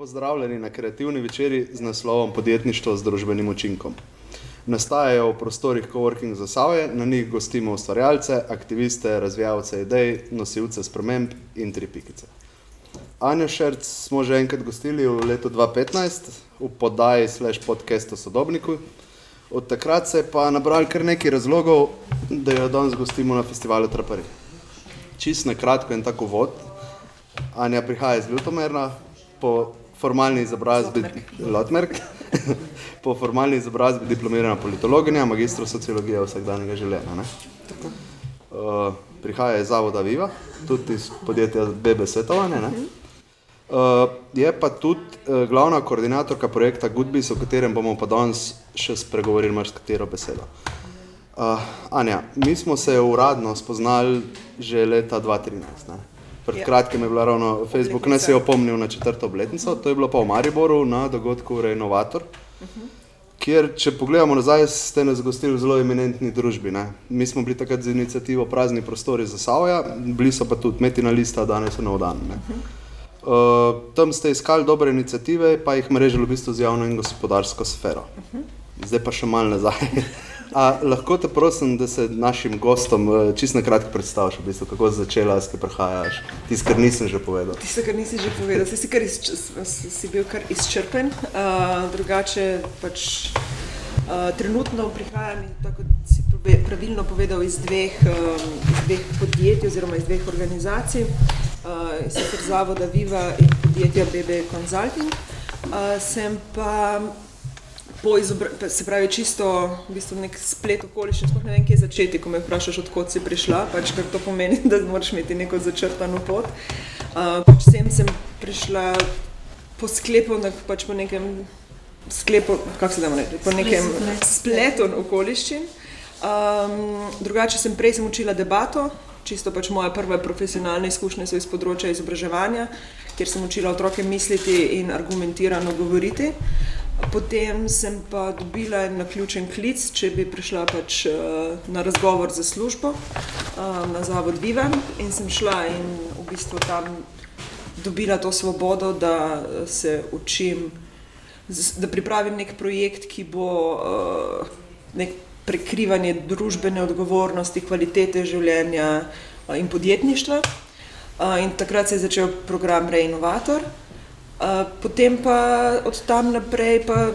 Pozdravljeni na kreativni večeri z naslovom Podjetništvo z družbenim učinkom. Nastajajo v prostorih Coworking za Save, na njih gostimo ustvarjalce, aktiviste, razvijalce idej, nosilce sprememb in tri pikice. Anja Šerc smo že enkrat gostili v letu 2015 v podaji slash podcastu Sodobniku. Od takrat se je pa nabrali kar nekaj razlogov, da jo danes gostimo na festivalu Trapari. Čist na kratko in tako vod. Anja prihaja iz Ljutomerna, po formalni izobrazbi Lotmerk, po formalni izobrazbi diplomirana politologinja, magistro sociologije vsakdanjega življenja. Uh, prihaja iz Zavoda Viva, tudi iz podjetja BB Svetovanje. Ne? Uh, je pa tudi uh, glavna koordinatorka projekta Goodbis, o katerem bomo pa danes še spregovorili marsikatero besedo. Uh, Anja, mi smo se uradno spoznali že leta 2013. Ne? Pred ja. kratkim je bila ravno Facebook, ne se je opomnil na četrto obletnico, to je bilo pa v Mariboru na dogodku Renovator, uh -huh. kjer, če pogledamo nazaj, ste nas gostili v zelo eminentni družbi. Ne? Mi smo bili takrat z inicijativo Prazni prostori za Savoja, bili so pa tudi Metina lista, danes so nov dan. Uh -huh. uh, tam ste iskali dobre inicijative, pa jih mrežili v bistvu z javno in gospodarsko sfero. Uh -huh. Zdaj pa še malo nazaj. A, lahko te prosim, da se našim gostom eh, čisto na kratko predstaviš, v bistvu, kako si začela, skaj prihajaš. Tisto, kar nisem že povedal. Tisto, kar nisi že povedal, si, kar iz, si bil kar izčrpen. Uh, drugače pač uh, trenutno prihajam, tako si pravilno povedal, iz dveh, um, iz dveh podjetij oziroma iz dveh organizacij, uh, sicer Zavoda Viva in podjetja BB Consulting. Uh, sem pa po izobraževanju, se pravi, čisto v bistvu nek splet okoliščin, sploh ne vem, kje začeti, ko me vprašaš, odkot si prišla, pač kar to pomeni, da moraš imeti neko začrtano pot. Uh, pač sem, sem prišla po sklepu, pač po nekem sklepu, kako se da reči, po nekem spletu okoliščin. Um, drugače sem prej sem učila debato, čisto pač moja prva profesionalna izkušnja so iz področja izobraževanja, kjer sem učila otroke misliti in argumentirano govoriti. Potem sem pa dobila na ključen klic, če bi prišla pač, uh, na razgovor za službo uh, na Zavod Viva in sem šla in v bistvu tam dobila to svobodo, da se učim, da pripravim nek projekt, ki bo nek prekrivanje družbene odgovornosti, kvalitete življenja in podjetništva. In takrat se je začel program Reinovator. Uh, potem pa od tam naprej pa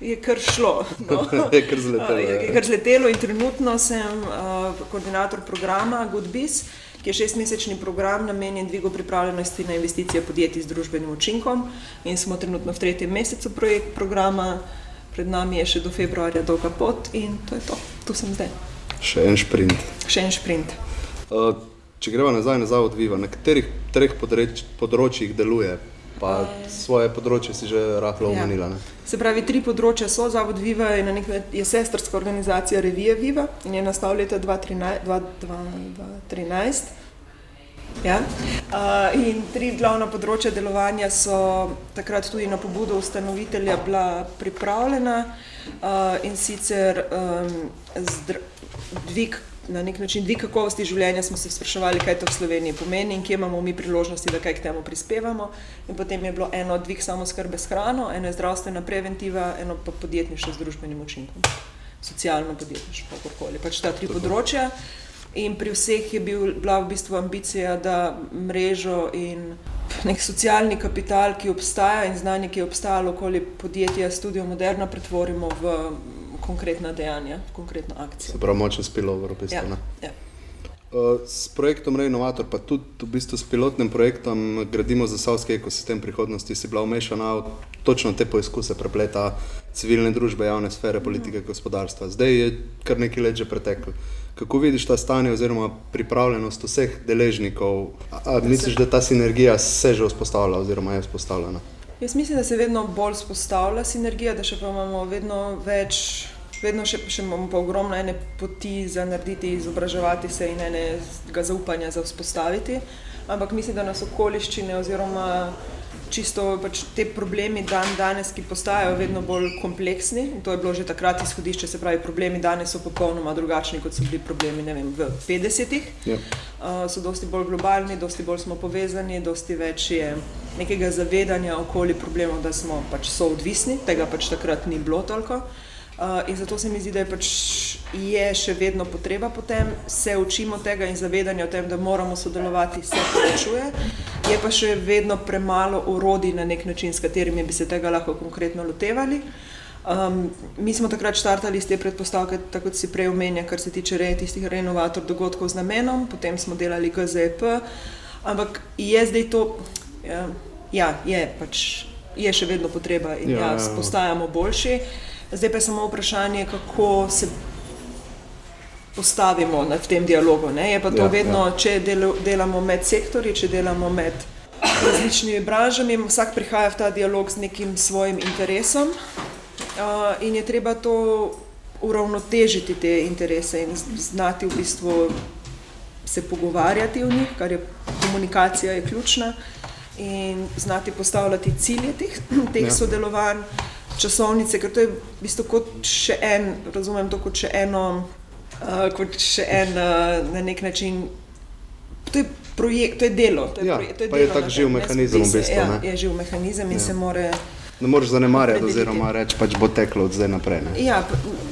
je kar šlo. No. je kar zletelo. Uh, je, je kar zletelo in trenutno sem uh, koordinator programa Goodbiz, ki je šestmesečni program namenjen dvigu pripravljenosti na investicije podjetij z družbenim učinkom in smo trenutno v tretjem mesecu projekt programa. Pred nami je še do februarja dolga pot in to je to. Tu sem zdaj. Še en sprint. Še en sprint. Uh, če gremo nazaj na Zavod Viva, na katerih treh področjih deluje pa svoje področje si že rahlo ja. omenila. Ja. Se pravi, tri področja so, Zavod Viva je, je sestrska organizacija Revije Viva in je nastal leta 2013. Ja. Uh, in tri glavna področja delovanja so takrat tudi na pobudo ustanovitelja bila pripravljena uh, in sicer um, dvig na nek način dvig kakovosti življenja, smo se spraševali, kaj to v Sloveniji pomeni in kje imamo mi priložnosti, da kaj k temu prispevamo. In potem je bilo eno dvig samo skrbe s hrano, eno je zdravstvena preventiva, eno pa podjetništvo z družbenim učinkom, socialno podjetništvo, kakorkoli. Pač ta tri področja. In pri vseh je bil, bila v bistvu ambicija, da mrežo in nek socialni kapital, ki obstaja in znanje, ki je obstajalo okoli podjetja Studio Moderna, pretvorimo v konkretna dejanja, konkretno akcijo. Se pravi, močen spilover, v bistvu. Ja, ja. Uh, s projektom Reinovator, pa tudi v bistvu s pilotnim projektom gradimo za savski ekosistem prihodnosti, si bila umešana v točno te poizkuse prepleta civilne družbe, javne sfere, politike, gospodarstva. Zdaj je kar nekaj let že preteklo. Kako vidiš ta stanje oziroma pripravljenost vseh deležnikov? A, a misliš, da ta sinergija se že vzpostavlja oziroma je vzpostavljena? Jaz mislim, da se vedno bolj vzpostavlja sinergija, da še pa imamo vedno več vedno še, še imamo pa ogromno ene poti za narediti, izobraževati se in enega zaupanja za vzpostaviti. Ampak mislim, da nas okoliščine oziroma čisto pač te problemi dan danes, ki postajajo vedno bolj kompleksni, in to je bilo že takrat izhodišče, se pravi, problemi danes so popolnoma drugačni, kot so bili problemi vem, v 50-ih. Ja. Uh, so dosti bolj globalni, dosti bolj smo povezani, dosti več je nekega zavedanja okoli problemov, da smo pač soodvisni, tega pač takrat ni bilo toliko. Uh, in zato se mi zdi, da je, pač je še vedno potreba po tem, se učimo tega in zavedanje o tem, da moramo sodelovati, se povečuje. Je pa še vedno premalo urodij na nek način, s katerimi bi se tega lahko konkretno lotevali. Um, mi smo takrat štartali iz te predpostavke, tako kot si prej omenja, kar se tiče re, tistih renovator dogodkov z namenom, potem smo delali GZEP, ampak je zdaj to, ja, ja je pač. Je še vedno potreba in ja, ja, ja. postajamo boljši. Zdaj pa je samo vprašanje, kako se postavimo na tem dialogu. Ne? Je pa to ja, vedno, ja. če del, delamo med sektorji, če delamo med različnimi branžami, vsak prihaja v ta dialog z nekim svojim interesom uh, in je treba to uravnotežiti te interese in znati v bistvu se pogovarjati o njih, kar je komunikacija je ključna in znati postavljati cilje teh, teh ja. sodelovanj časovnice, ker to je v bistvu kot še en, razumem to kot še eno, uh, kot še en uh, na nek način. To je projekt, to je delo. To je, ja, projekt, to je, delo je tak živ mehanizem, v bistvu. Ja, je živ mehanizem in ja. se more ne moreš zanemarjati, oziroma reči, pač bo teklo od zdaj naprej. Ne? Ja,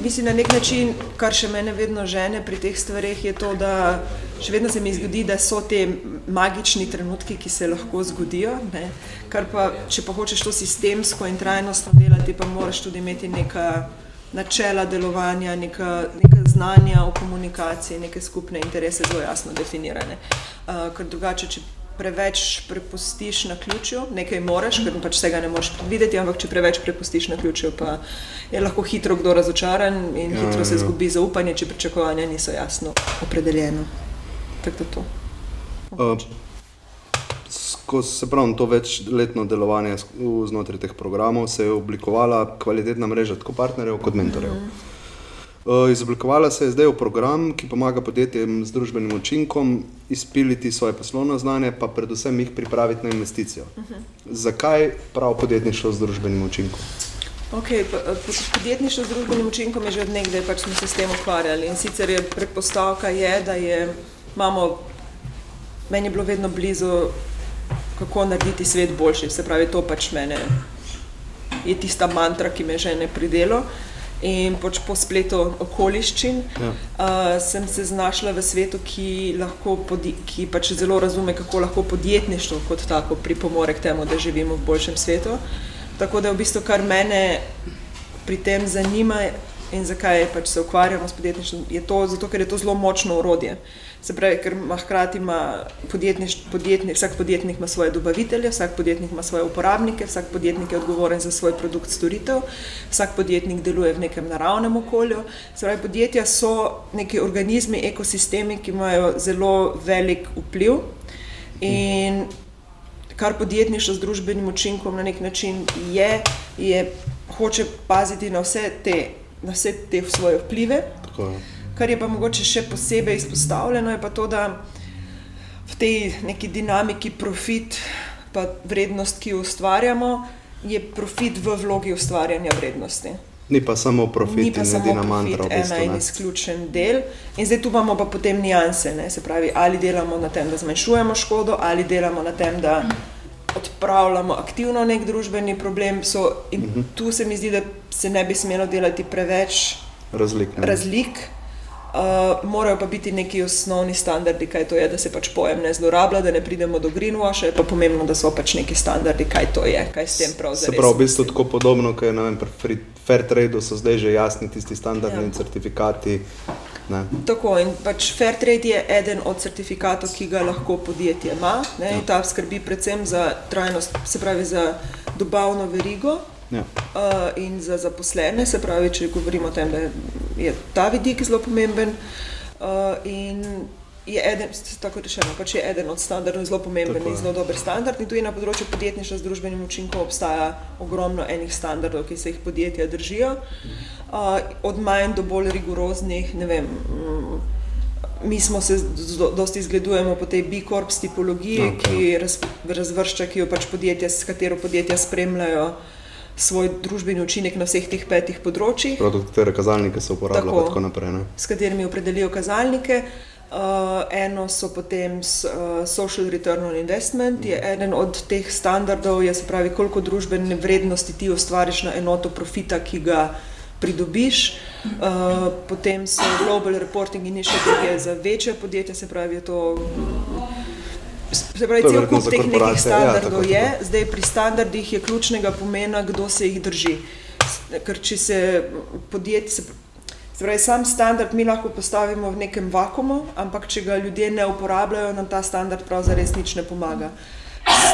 mislim, na nek način, kar še mene vedno žene pri teh stvareh, je to, da še vedno se mi zgodi, da so te magični trenutki, ki se lahko zgodijo. Ne? Kar pa, če pa hočeš to sistemsko in trajnostno delati, pa moraš tudi imeti neka načela delovanja, neka, neka znanja o komunikaciji, neke skupne interese zelo jasno definirane. Uh, ker drugače, če preveč prepustiš na ključju, nekaj moraš, ker pač vsega ne moreš predvideti, ampak če preveč prepustiš na ključju, pa je lahko hitro kdo razočaran in ja, hitro se ja. zgubi zaupanje, če pričakovanja niso jasno opredeljena. Tako da to. Uh, Skozi se pravi to večletno delovanje znotraj teh programov se je oblikovala kvalitetna mreža tako partnerjev kot mentorjev. Mm -hmm. Eh, izoblikovala se je zdaj v program, ki pomaga podjetjem z družbenim učinkom izpiliti svoje poslovno znanje, pa predvsem jih pripraviti na investicijo. Uh -huh. Zakaj prav podjetništvo z družbenim učinkom? Okay, podjetništvo z družbenim učinkom je že od nekdaj, pač smo se s tem ukvarjali. In sicer je predpostavka, je, da je, imamo, meni je bilo vedno blizu, kako narediti svet boljši. Se pravi, to pač mene je tista mantra, ki me žene pri delu. Uh, In poč po spletu okoliščin ja. uh, sem se znašla v svetu, ki, ki pač zelo razume, kako lahko podjetništvo kot tako pripomore k temu, da živimo v boljšem svetu. Tako da v bistvu kar mene pri tem zanima in zakaj pač se ukvarjamo s podjetništvom, je to zato, ker je to zelo močno urodje. Se pravi, ker ima hkrati ima podjetnik, vsak podjetnik ima svoje dobavitelje, vsak podjetnik ima svoje uporabnike, vsak podjetnik je odgovoren za svoj produkt, storitev, vsak podjetnik deluje v nekem naravnem okolju. Se pravi, podjetja so neki organizmi, ekosistemi, ki imajo zelo velik vpliv. In kar podjetništvo z družbenim učinkom na nek način je, je hoče paziti na vse te, na vse te svoje vplive. Tako. Kar je pa mogoče še posebej izpostavljeno, je pa to, da v tej neki dinamiki profit, pa vrednost, ki jo ustvarjamo, je profit v vlogi ustvarjanja vrednosti. Ni pa samo profit, ni pa samo profit, mantra, ena in izključen del. In zdaj tu imamo pa potem nianse, ne? se pravi, ali delamo na tem, da zmanjšujemo škodo, ali delamo na tem, da odpravljamo aktivno nek družbeni problem. So, in uh mhm. -huh. tu se mi zdi, da se ne bi smelo delati preveč razlik. razlik. Uh, morajo pa biti neki osnovni standardi, kaj to je, da se pač pojem ne zlorablja, da ne pridemo do greenwasha, pa pomembno, da so pač neki standardi, kaj to je, kaj s tem pravzaprav. Se pravi, v bistvu tako podobno, kot je na fair trade, so zdaj že jasni tisti standardi ja. certifikati. Ne. Tako in pač fair trade je eden od certifikatov, ki ga lahko podjetje ima ne, ja. ta skrbi predvsem za trajnost, se pravi za dobavno verigo. Ja. Uh, in za zaposlene, se pravi, če govorimo o tem, da je ta vidik zelo pomemben. Uh, in je eden, tako rečeno, pač je eden od standardov zelo pomemben tako in zelo dober standard. In tudi na področju podjetništva z družbenim učinkom obstaja ogromno enih standardov, ki se jih podjetja držijo, uh, od manj do bolj rigoroznih. Vem, um, mi smo se dosti izgledujemo po tej B-Corp tipologiji, okay. ki raz, razvršča, ki jo pač podjetja, s katero podjetja spremljajo svoj družbeni učinek na vseh teh petih področjih. Prav, katere kazalnike se uporabljajo, tako, tako naprej. Ne? S katerimi opredelijo kazalnike. Uh, eno so potem s, uh, social return on investment, je eden od teh standardov, je se pravi, koliko družbene vrednosti ti ustvariš na enoto profita, ki ga pridobiš. Uh, potem so global reporting initiative za večje podjetja, se pravi, to. Se pravi, cel kup teh nekih korporacije, ja, standardov tako, tako. je, zdaj pri standardih je ključnega pomena, kdo se jih drži. Ker če se podjetje, se, se pravi, sam standard mi lahko postavimo v nekem vakumu, ampak če ga ljudje ne uporabljajo, nam ta standard pravzaprav nič ne pomaga.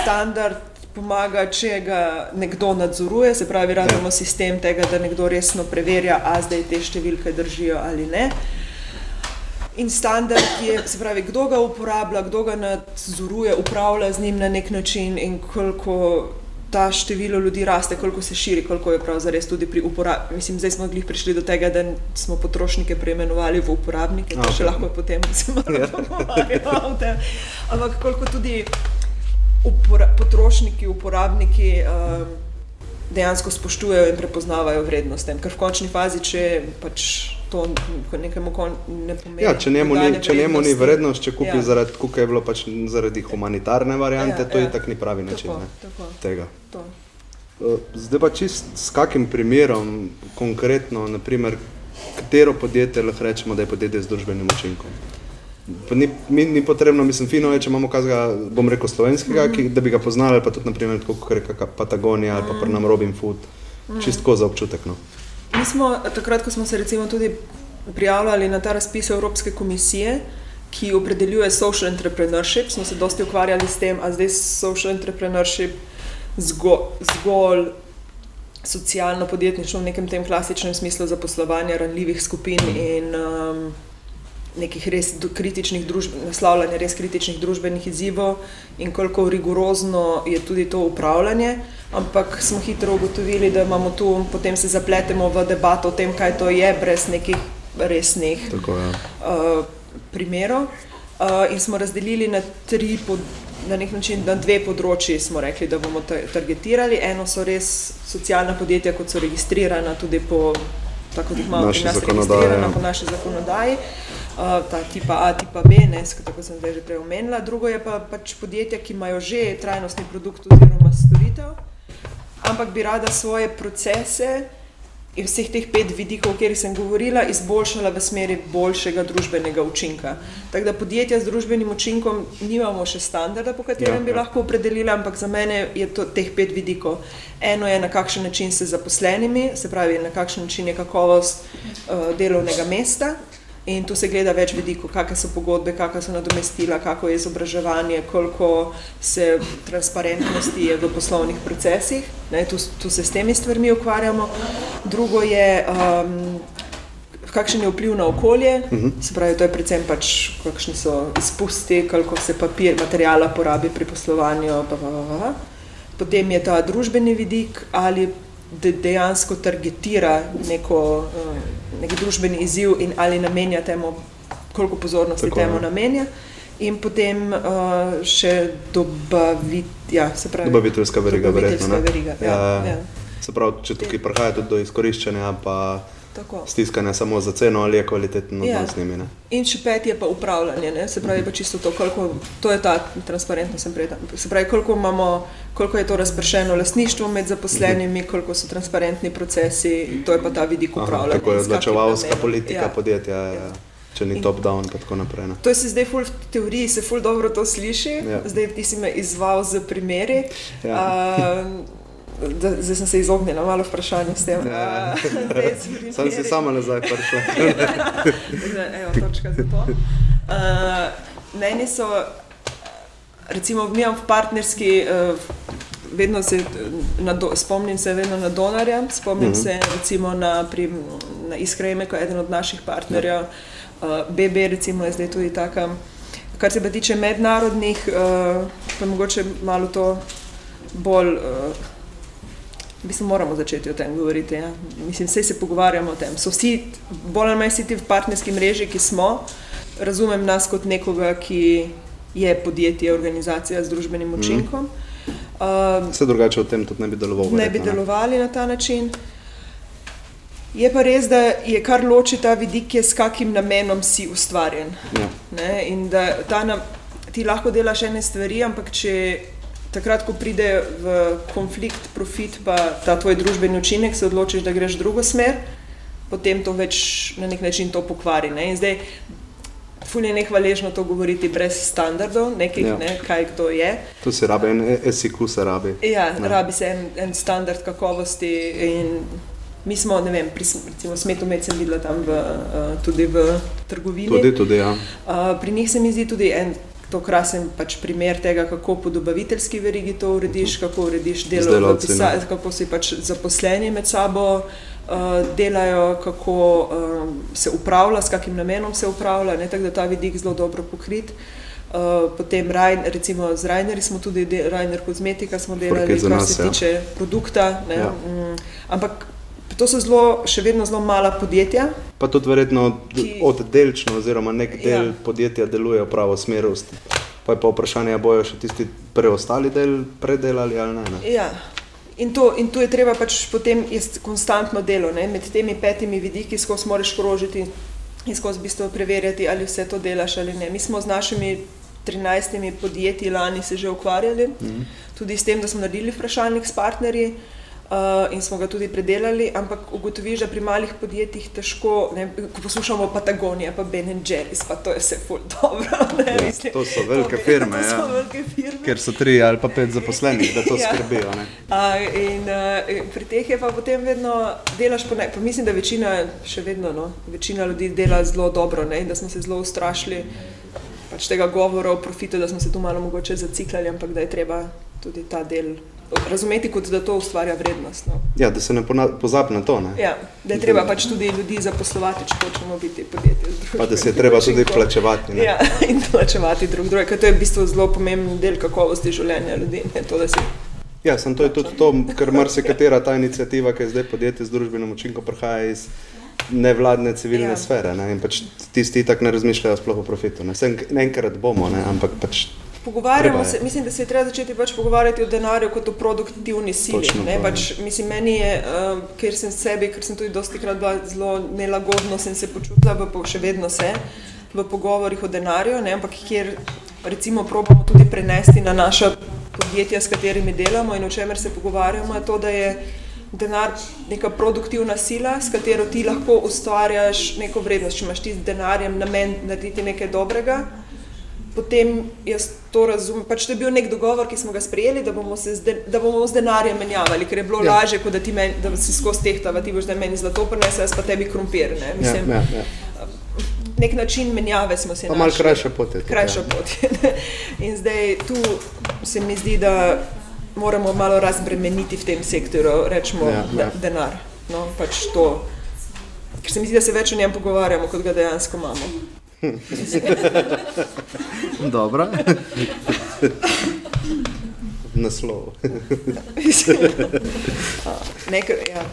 Standard pomaga, če ga nekdo nadzoruje, se pravi, rabimo sistem tega, da nekdo resno preverja, a zdaj te številke držijo ali ne. In standard je, se pravi, kdo ga uporablja, kdo ga nadzoruje, upravlja z njim na nek način in koliko ta število ljudi raste, koliko se širi, koliko je pravzaprav tudi pri uporabi. Mislim, zdaj smo glih prišli do tega, da smo potrošnike preimenovali v uporabnike, A, še lahko potem se malo pogovarjamo o tem. Ampak koliko tudi upora, potrošniki, uporabniki um, dejansko spoštujejo in prepoznavajo vrednost tem. Ker v končni fazi, če pač to nekemu ne pomeni. Ja, če njemu ni, če njemu ni vrednost, če kupi Ja. zaradi, kuka je bilo pač zaradi humanitarne variante, Ja, to ja. itak ni pravi način Tako, ne, tako, tega. to. Eh, Zdaj pa čist s kakim primerom, konkretno, naprimer, katero podjetje lahko rečemo, da je podjetje z družbenim učinkom. Ni, mi, ni potrebno, mislim, fino je, če imamo kazga, bom rekel, slovenskega, Mhm. ki, da bi ga poznali, ali pa tudi, naprimer, tako kot kakšna Patagonija ali pa pri nam Robin Food, Mhm. čistko za občutek. No. Mi smo takrat, ko smo se recimo tudi prijavljali na ta razpis Evropske komisije, ki opredeljuje social entrepreneurship, smo se dosti ukvarjali s tem, a zdaj social entrepreneurship zgo, zgolj socialno podjetništvo v nekem tem klasičnem smislu zaposlovanja ranljivih skupin in um, nekih res kritičnih družb, naslavljanja res kritičnih družbenih izzivov in koliko rigorozno je tudi to upravljanje. Ampak smo hitro ugotovili, da imamo tu, potem se zapletemo v debato o tem, kaj to je, brez nekih resnih Tako, ja. uh, primerov. Uh, in smo razdelili na tri, pod, na nek način na dve področji, smo rekli, da bomo ta- targetirali. Eno so res socialna podjetja, kot so registrirana tudi po, tako kot jih imamo pri nas registrirana ja. po naši zakonodaji. Uh, ta tipa A, tipa B, ne, tako sem zdaj že prej omenila. Drugo je pa pač podjetja, ki imajo že trajnostni produkt oziroma storitev, ampak bi rada svoje procese in vseh teh pet vidikov, o katerih sem govorila, izboljšala v smeri boljšega družbenega učinka. Tako da podjetja z družbenim učinkom nimamo še standarda, po katerem Ja, ja, bi ja. lahko opredelila, ampak za mene je to teh pet vidikov. Eno je, na kakšen način se zaposlenimi, se pravi, na kakšen način je kakovost uh, delovnega mesta. In tu se gleda več vidikov, kakšne so pogodbe, kakšne so nadomestila, kako je izobraževanje, koliko se transparentnosti je v poslovnih procesih. Ne, tu, tu se s temi stvarmi ukvarjamo. Drugo je, um, kakšen je vpliv na okolje, uh -huh. se pravi, to je predvsem pač, kakšni so izpusti, koliko se papir, materijala porabi pri poslovanju. Pa, pa, pa, pa. Potem je ta družbeni vidik, ali de, dejansko targetira neko, uh, nek družbeni izziv in ali namenja temu, koliko pozornosti Tako, temu ja. namenja. In potem uh, še dobavit, ja, se pravi, Dobaviteljska veriga, dobaviteljska ne? veriga, ja, ja. Se pravi, če tukaj prihaja tudi do izkoriščanja, pa Tako. stiskanja samo za ceno, ali je kvaliteten Ja. z njimi. Ne? In še pet je pa upravljanje, ne? se pravi, pa čisto to, koliko, to je ta transparentnost, se pravi, koliko, imamo, koliko je to razpršeno lastništvo med zaposlenimi, koliko so transparentni procesi, to je pa ta vidik Aha, upravljanja. Tako je odločevalska politika Ja. podjetja, ja. Ja. če ni top-down, pa tako naprej. Ne? To se zdaj ful v teoriji, se ful dobro to sliši, Ja. ja. zdaj ti si me izval z primeri. Ja. Uh, da, zdaj sem se izognila malo vprašanju s tem. Ja. A, zdaj z primeri. Sam si sama nazaj prišla. Zdaj, Evo, točka za to. Uh, meni so, recimo, mi imamo v partnerski, uh, vedno se, na do, spomnim se vedno na donarja, spomnim Mhm. mm -hmm. se recimo na, pri, na Iskreme, ko je eden od naših partnerjev, uh, BB recimo je zdaj tudi taka. Kar se pa tiče mednarodnih, uh, pa mogoče malo to bolj. Uh, V bistvu moramo začeti o tem govoriti. Ja. Mislim, vse se pogovarjamo o tem. So vsi, bolj ali manj vsi ti v partnerski mreži, ki smo, razumem nas kot nekoga, ki je podjetje, organizacija z družbenim učinkom. Uh, Vse drugače o tem tudi ne bi deloval. ne bi delovali na ta način. Je pa res, da je kar loči ta vidik, je s kakim namenom si ustvarjen. Ja. Ne? In da ta nam, ti lahko delaš ene stvari, ampak če takrat, ko pride v konflikt, profit, pa ta tvoj družbeni učinek, se odločiš, da greš v drugo smer, potem to več na nek način to pokvari. Ne? In zdaj, ful je nehvaležno to govoriti brez standardov, nekih, Ja. ne, kaj kdo je. Tu se rabi en SIQ, se rabi. Ja, Ne. rabi se en, en standard kakovosti. In mi smo, ne vem, pri sm- recimo Smetomet sem videla tam v, uh, tudi v trgovini. Tudi, tudi, ja. Uh, pri njih se mi zdi tudi en. To krasen pač primer tega, kako po dobaviteljski verigi to urediš, kako urediš delo, pisa, ne. kako si pač zaposleni med sabo uh, delajo, kako um, se upravlja, s kakim namenom se upravlja, ne, tako da ta vidik zelo dobro pokrit. Uh, potem Rajn, recimo z Rajnerji smo tudi, de, Rajner Kozmetika smo delali, kar nas, se ja. tiče produkta. Ne, Ja. mm, ampak to so zelo, še vedno zelo mala podjetja. Pa tudi verjetno Ki- oddelčno, oziroma nek del Ja. podjetja deluje v pravo smer. Pa je pa vprašanje, ali bojo še tisti preostali del predelali ali ne. ne. Ja. In to, in to je treba pač potem konstantno delo, ne? med temi petimi vidiki, skozi moraš krožiti in skozi v bistvu preverjati, ali vse to delaš ali ne. Mi smo z našimi 13 podjetji lani se že ukvarjali, Mhm. tudi s tem, da smo naredili vprašalnik s partnerji. Uh, in smo ga tudi predelali, ampak ugotoviš, da pri malih podjetjih težko, ne, ko poslušamo Patagonija, pa Ben Jerry's, pa to je vse ful dobro. Ne, Ja, mislim, to so velike firme, To so ja. velike firme. Ker so tri ali pa pet zaposlenih, da to Ja. skrbijo. Ne. A, in uh, pri teh je pa potem vedno delaš, po ne, pa mislim, da večina, še vedno, no, večina ljudi dela zelo dobro, ne, in da smo se zelo ustrašili pač tega govora o profitu, da smo se tu malo mogoče zaciklali, ampak da je treba tudi ta del razumeti, kot da to ustvarja vrednost. No. Ja, da se ne pozabi na to. Ne. Ja, da je treba pač tudi ljudi zaposlovati, če hočemo biti podjetje. Pa da se je treba tudi plačevati. Ne. Ja, in plačevati drug drugega, ker to je v bistvu zelo pomemben del kakovosti življenja ljudi. Ne, to, si Ja, sem to je tudi to, ker marsikatera ta inicijativa, ki je zdaj podjetje z družbenim učinkom, prihaja iz nevladne civilne Ja. sfere. Ne? In pač tisti tako ne razmišljajo sploh o profitu. Ne? Sem, enkrat bomo, ne? ampak pač Pogovarjamo je. se, mislim, da se je treba začeti pač pogovarjati o denarju kot o produktivni sili. Točno ne, pač, mislim, meni je, uh, ker sem sebi, ker sem tudi dosti krat bila zelo nelagodno, sem se počutila, v, še vedno se, v pogovorih o denarju, ne, ampak kjer recimo probamo tudi prenesti na naša podjetja, s katerimi delamo in o čemer se pogovarjamo, je to, da je denar neka produktivna sila, s katero ti lahko ustvarjaš neko vrednost. Če imaš ti z denarjem namen narediti nekaj dobrega, potem jaz to razumem. Pač to je bil nek dogovor, ki smo ga sprejeli, da bomo, se z, de, da bomo z denarjem menjavali, ker je bilo Ja. ja. lažje, kot da, ti men, da si skozi tehtava, ti boš da meni zlato prinesel, jaz pa tebi krompir. Ne? ja, Mislim, ja, ja. Nek način menjave smo se Pa malo krajša pot je. tudi, Krajša ja. pot. je. In zdaj tu se mi zdi, da moramo malo razbremeniti v tem sektorju, rečemo Ja, ja, ja. ja. denar. No, pač to. Ker se mi zdi, da se več o njem pogovarjamo, kot ga dejansko imamo. Dobro. Naslov. Nekaj, ja.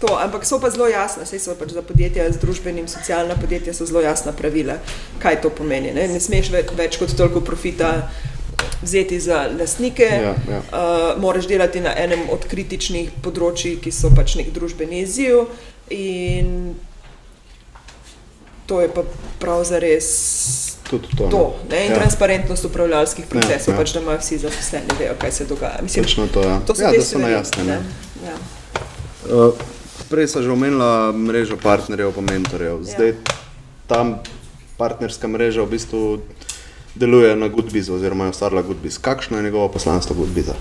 to, ampak so pa zelo jasna, saj so pač za podjetja z družbenim, socialna podjetja so zelo jasna pravila, kaj to pomeni. Ne, ne smeš več, več kot toliko profita vzeti za lastnike, Ja, ja. Uh, moraš delati na enem od kritičnih področji, ki so pač nek družbeni izziv. In to je pa prav za res Tudi to. to. ne. Ne? In Ja. ja. transparentnost upravljalskih procesov, ja. ja, pač, da imajo vsi zaposleni, vejo, kaj se dogaja. Mislim, Točno to, ja. to so ja, da so najjasne. Ne? Ja. Uh, prej sem že omenila mrežo partnerjev, pa mentorjev. Zdaj ta partnerska mreža v bistvu deluje na Goodbizu, oziroma je ustvarila Goodbiz. Kakšno je njegovo poslanstvo Goodbiza?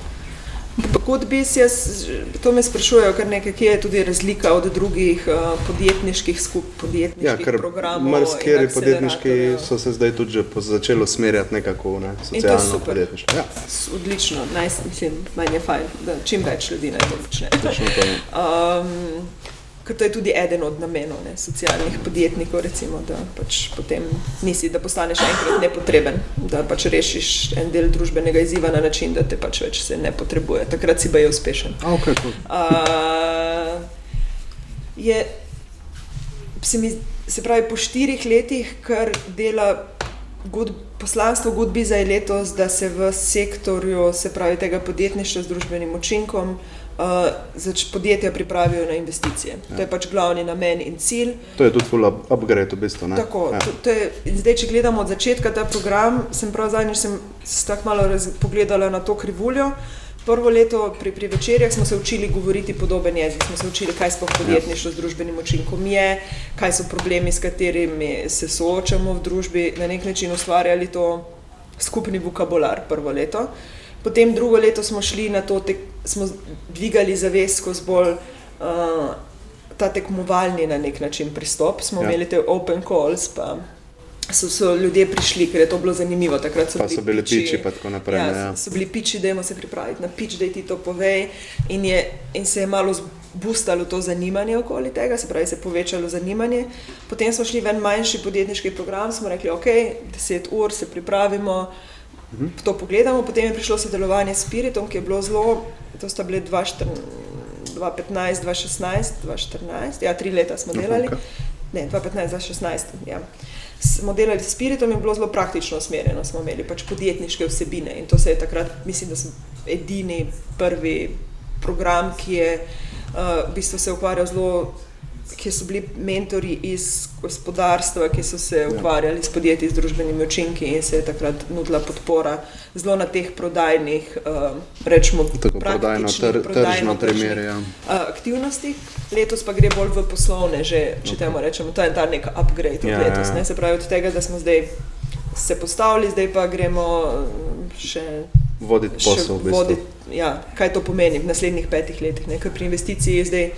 Kot bi jaz, to me sprašujejo, kar nekaj, kje je tudi razlika od drugih uh, podjetniških skup, podjetniških Ja, ker programov. marsikeri podjetniški so se zdaj tudi že začeli usmerjati nekako v ne, socialno podjetništvo. Ja, Odlično, naj, mislim, meni je fajn, da čim več ljudi naj to počne. točno to. je. Um, ker to je tudi eden od namenov ne, socialnih podjetnikov, recimo, da pač potem nisi, da postaneš enkrat nepotreben, da pač rešiš en del družbenega izziva na način, da te pač več se ne potrebuje. Takrat si pa je uspešen. Okay, cool. Uh, je, se, mi, se pravi, po štirih letih, kar dela good, poslanstvo Goodbiza je letos, da se v sektorju, se pravi, tega podjetništva z družbenim učinkom, uh, zač podjetja pripravijo na investicije. Ja. To je pač glavni namen in cilj. To je tudi full up, upgrade v bistvu. Ne? Tako, ja. to, to je, zdaj, če gledamo od začetka ta program, sem prav zadnjič sem se tako malo raz, pogledala na to krivuljo. Prvo leto pri, pri večerjah smo se učili govoriti podoben jezik, smo se učili, kaj sploh podjetništvo z družbenim učinkom je, kaj so problemi, s katerimi se soočamo v družbi, na nek način ustvarjali to skupni vokabular prvo leto. Potem drugo leto smo šli na to, tek, smo dvigali zavest skozi bolj uh, ta tekmovalni na nek način pristop. Smo ja. imeli te open calls, pa so, so ljudje prišli, ker je to bilo zanimivo. Takrat so, pa bili, so bili piči, piči pa tako naprej. Ja, ja. So bili piči, da jemo se pripraviti na pič, da ti to povej. In, je, in se je malo zbustalo to zanimanje okoli tega, se pravi, se je povečalo zanimanje. Potem smo šli v en manjši podjetniški program, smo rekli, ok, deset ur se pripravimo to pogledamo. Potem je prišlo sodelovanje s Spiritom, ki je bilo zelo, to sta bile 2015, 2016, 2014, ja, tri leta smo delali. Ne, 2015, 2016. Ja. Smo delali s Spiritom in bilo zelo praktično usmerjeno. Smo imeli pač podjetniške vsebine in to se je takrat, mislim, da sem edini prvi program, ki je uh, v bistvu se ukvarjal zelo ki so bili mentori iz gospodarstva, ki so se ja. ukvarjali s podjetji, z družbenimi učinki in se je takrat nudila podpora zelo na teh prodajnih, uh, rečemo, prodajno, tr, tržno primerje. Ja. Uh, aktivnosti. Letos pa gre bolj v poslovne, že, če okay. temu rečemo, to je ta nek upgrade ja, od letos. Ja. Ne? Se pravi, od tega, da smo zdaj se postavili, zdaj pa gremo še. Voditi posel. Voditi, ja, kaj to pomeni v naslednjih petih letih, ne? ker pri investiciji zdaj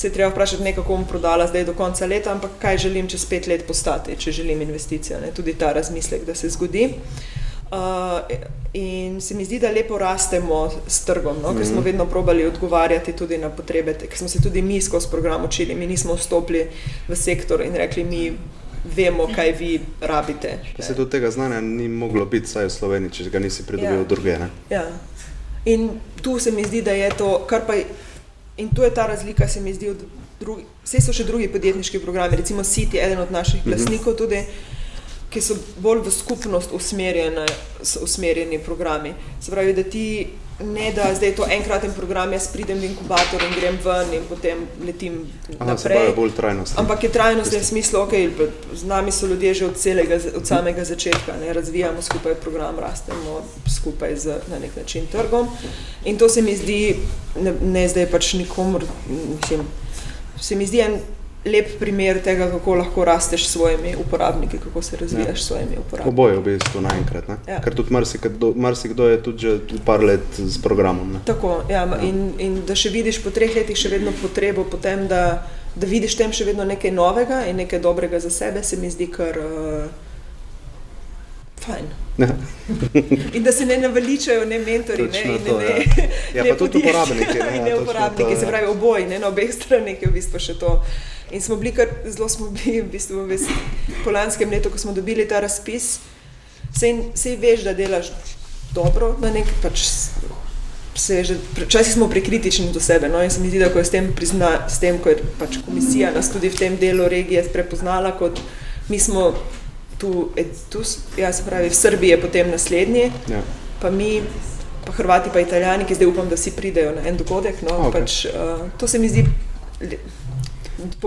se je treba vprašati, ne kako bom prodala zdaj do konca leta, ampak kaj želim čez pet let postati, če želim investicijo. Ne? Tudi ta razmislek, da se zgodi. Uh, in se mi zdi, da lepo rastemo s trgom, no? ker smo mhm. vedno probali odgovarjati tudi na potrebe, ker smo se tudi mi skozi program učili. Mi nismo vstopili v sektor in rekli, mi vemo, kaj vi rabite. Pa se tudi tega znanja ni moglo biti, saj v Sloveniji, če ga nisi pridobil ja. druge. Ja. In tu se mi zdi, da je to, kar pa In to je ta razlika, se mi zdi, od drugih. Vse so še drugi podjetniški programi, recimo City, eden od naših mhm. glasnikov, tudi, ki so bolj v skupnost usmerjeni programi. Se pravi, da ti ne da zdaj to enkraten program, jaz pridem v inkubator in grem ven in potem letim Aha, naprej. Ampak je trajnost v smislu, ok, z nami so ljudje že od, celega, od samega začetka, ne, razvijamo skupaj program, rastemo skupaj z na nek način trgom. In to se mi zdi, ne, ne zdaj pač nikomor, mislim, se mi zdi en lep primer tega, kako lahko rasteš s svojimi uporabniki, kako se razvijaš ja. s svojimi uporabniki. Oboje v bistvu naenkrat. Ja. Ker tudi marsikdo, marsikdo je tudi že par let z programom. Ne? Tako, ja, ja. In, in da še vidiš po treh letih še vedno potrebo potem, da, da vidiš tem še vedno nekaj novega in nekaj dobrega za sebe, se mi zdi kar uh, fajn. Ja. in da se ne naveličajo ne mentori, ne, ne, to, ne, ja. Ja, ne, pa tudi uporabniki. Ne, ja, ne uporabniki, to, se pravi oboji, ne, na obeh straneh je v bistvu še to. In smo bili kar zelo, smo bili v bistvu v po lanskem letu, ko smo dobili ta razpis. Sej veš, da delaš dobro, na nek način. Včasih smo prekritični do sebe. No? In se mi zdi, da ko je s tem, prizna, s tem ko je pač komisija nas tudi v tem delu regije prepoznala, kot mi smo tu, tu ja, se pravi, v Srbiji je potem naslednji, ja. pa mi, pa Hrvati, pa Italijani, ki zdaj upam, da si pridejo na en dogodek. No? Okay. Pač, uh, to se mi zdi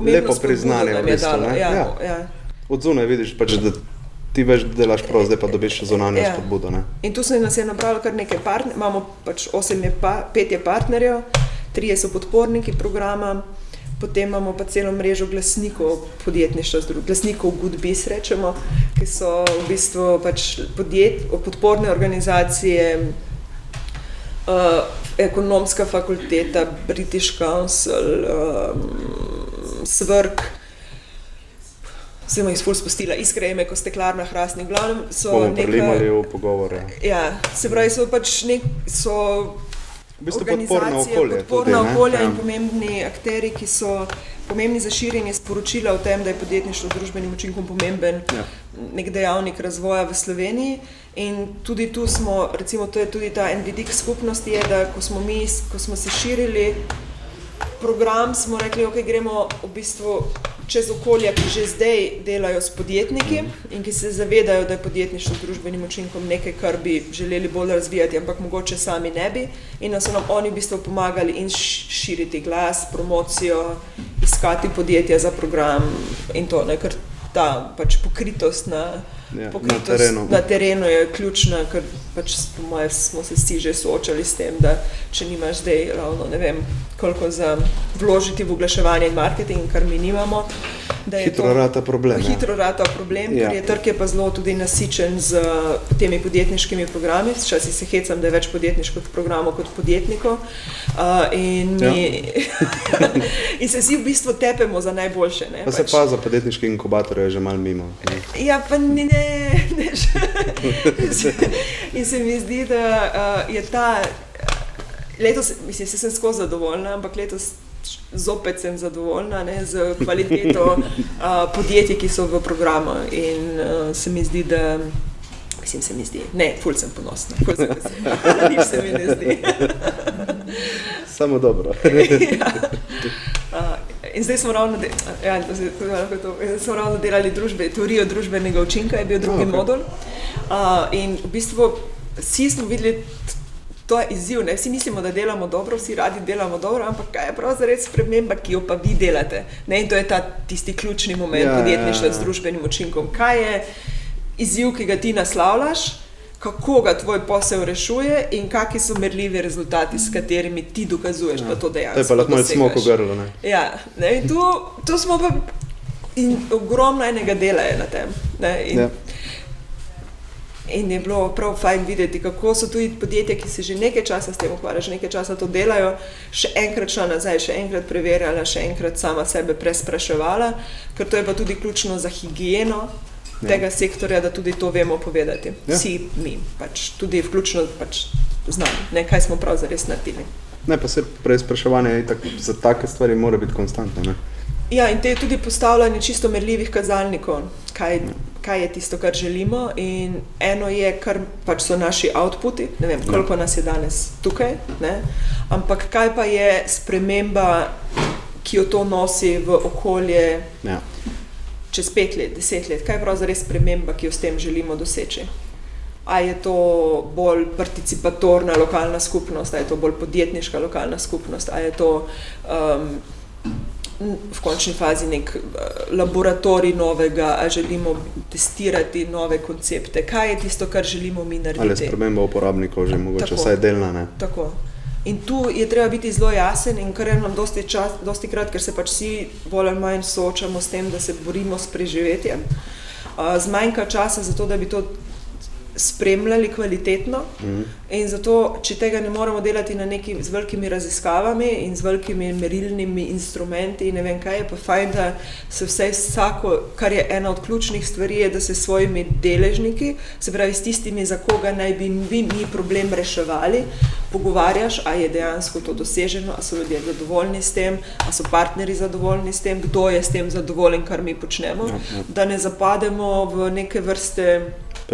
lepo priznanje. Ja, ja. Ja. Od zunaj vidiš, pač, da ti veš, da delaš prav, zdaj pa dobiš še zunanjo ja. spodbudo. Ne? In tu se nas je nabralo kar nekaj partnerjev, imamo pač osem, je pa, pet je partnerjev, trije so podporniki programa. Potem imamo pa celo mrežo glasnikov podjetništva, glasnikov Goodbis, rečemo, ki so v bistvu pač podjet, podporne organizacije, uh, ekonomska fakulteta, British Council, um, svrk. Sem jih sploh spustila, iskrene, ko steklarna hrastni. Glavnem so nekaj v pogovore. Ja, se pravi, so pač nek, so v bistvu podporna okolja. Podporna tudi, okolja in ja. pomembni akteri, ki so pomembni za širjenje sporočila o tem, da je podjetništvo z družbenim učinkom pomemben ja. nek dejavnik razvoja v Sloveniji. In tudi tu smo, recimo, to je tudi ta en vidik skupnosti, je, da ko smo mi, ko smo se širili program smo rekli, da okay, gremo v bistvu čez okolje, ki že zdaj delajo s podjetniki in ki se zavedajo, da je podjetništvo družbenim učinkom nekaj, kar bi želeli bolj razvijati, ampak mogoče sami ne bi. In da so nam oni v bistvu pomagali in širiti glas, promocijo, iskati podjetja za program in to, ne, ker ta pač pokritost na. Ja, Pokritost na terenu. na terenu je ključna, ker pač, po mojem smo se vsi že soočali s tem, da če nimaš zdaj ravno ne vem, koliko za vložiti v oglaševanje in marketing, kar mi nimamo, da je Hitro rata problem, ja. Hitro rata problem, Ja. ker je trg je pa zelo tudi nasičen z temi podjetniškimi programi. Včasih se hecam, da je več podjetniških programov kot podjetnikov. Uh, in, mi, in se vsi v bistvu tepemo za najboljše. Ne, Pa se pa za podjetniške inkubatorje že mal mimo. ne. Ja, pa ne, ne, ne in, se, mi zdi, da uh, je ta letos, mislim, se sem skozi zadovoljna, ampak letos zopet sem zadovoljna ne, z kvaliteto uh, podjetij, ki so v programu. In uh, se mi zdi, da. Mislim, se mi zdi, ne, ful sem ponosna, ful se mi zdi, nič se mi ne zdi. Samo dobro. ja. uh, in zdaj smo ravno, de, ja, to smo ravno delali družbe, teorijo družbenega učinka, je bil drugi Ah, okay. modul. Uh, in v bistvu vsi smo videli, to je izziv. Ne? Vsi mislimo, da delamo dobro, vsi radi delamo dobro, ampak kaj je pravzaprav sprememba, ki jo pa vi delate. Ne? In to je ta tisti ključni moment Ja, podjetništva ja, ja. z družbenim učinkom. Kaj je izziv, ki ga ti naslavljaš? Kako ga tvoj posel rešuje, in kakšni so merljivi rezultati, s katerimi ti dokazuješ, ja. da to dejansko. To je pa lahko malo smoko grlo. Ne? Ja, ne, in tu, tu smo pa in ogromno enega dela je na tem. Ne, in, Ja. Ja. in je bilo prav fajn videti, kako so tudi podjetja, ki se že nekaj časa s tem ukvarjajo, že nekaj časa to delajo, še enkrat šla nazaj, še enkrat preverjala, še enkrat sama sebe prespraševala, ker to je pa tudi ključno za higieno. Ja. Tega sektorja, da tudi to vemo povedati. Ja. Vsi mi, pač, tudi vključno pač, z nami, kaj smo pravzaprav naredili. Ne, pa se preizpraševanje itak za take stvari mora biti konstantno. Ne? Ja, in te je tudi postavljanje čisto merljivih kazalnikov, kaj, kaj je tisto, kar želimo. In eno je, kar pač so naši outputi, ne vem, koliko nas je danes tukaj, ne? ampak kaj pa je sprememba, ki jo to nosi v okolje Ja. čez pet let, deset let, kaj je pravzaprav sprememba, ki jo s tem želimo doseči. A je to bolj participatorna lokalna skupnost, a je to bolj podjetniška lokalna skupnost, a je to um, v končni fazi nek uh, laboratorij novega, a želimo testirati nove koncepte, kaj je tisto, kar želimo mi Ali je narediti. sprememba uporabnikov že mogoče Tako. vsaj delna. Ne? Tako. In tu je treba biti zelo jasen, in kar je nam dosti, čas, dosti krat, ker se pač vsi bolj ali manj soočamo s tem, da se borimo s preživetjem. Uh, zmanjka časa za to, da bi to spremljali kvalitetno. Mhm. In zato, če tega ne moremo delati neki z velikimi raziskavami in z velikimi merilnimi instrumenti, ne vem kaj je, pa fajn, da se vse vsako, kar je ena od ključnih stvari, je, da se s svojimi deležniki, se pravi s tistimi, za koga naj bi vi mi problem reševali, pogovarjaš, a je dejansko to doseženo, a so ljudje zadovoljni s tem, a so partnerji zadovoljni s tem, kdo je s tem zadovoljen, kar mi počnemo, Ja, ja. da ne zapademo v neke vrste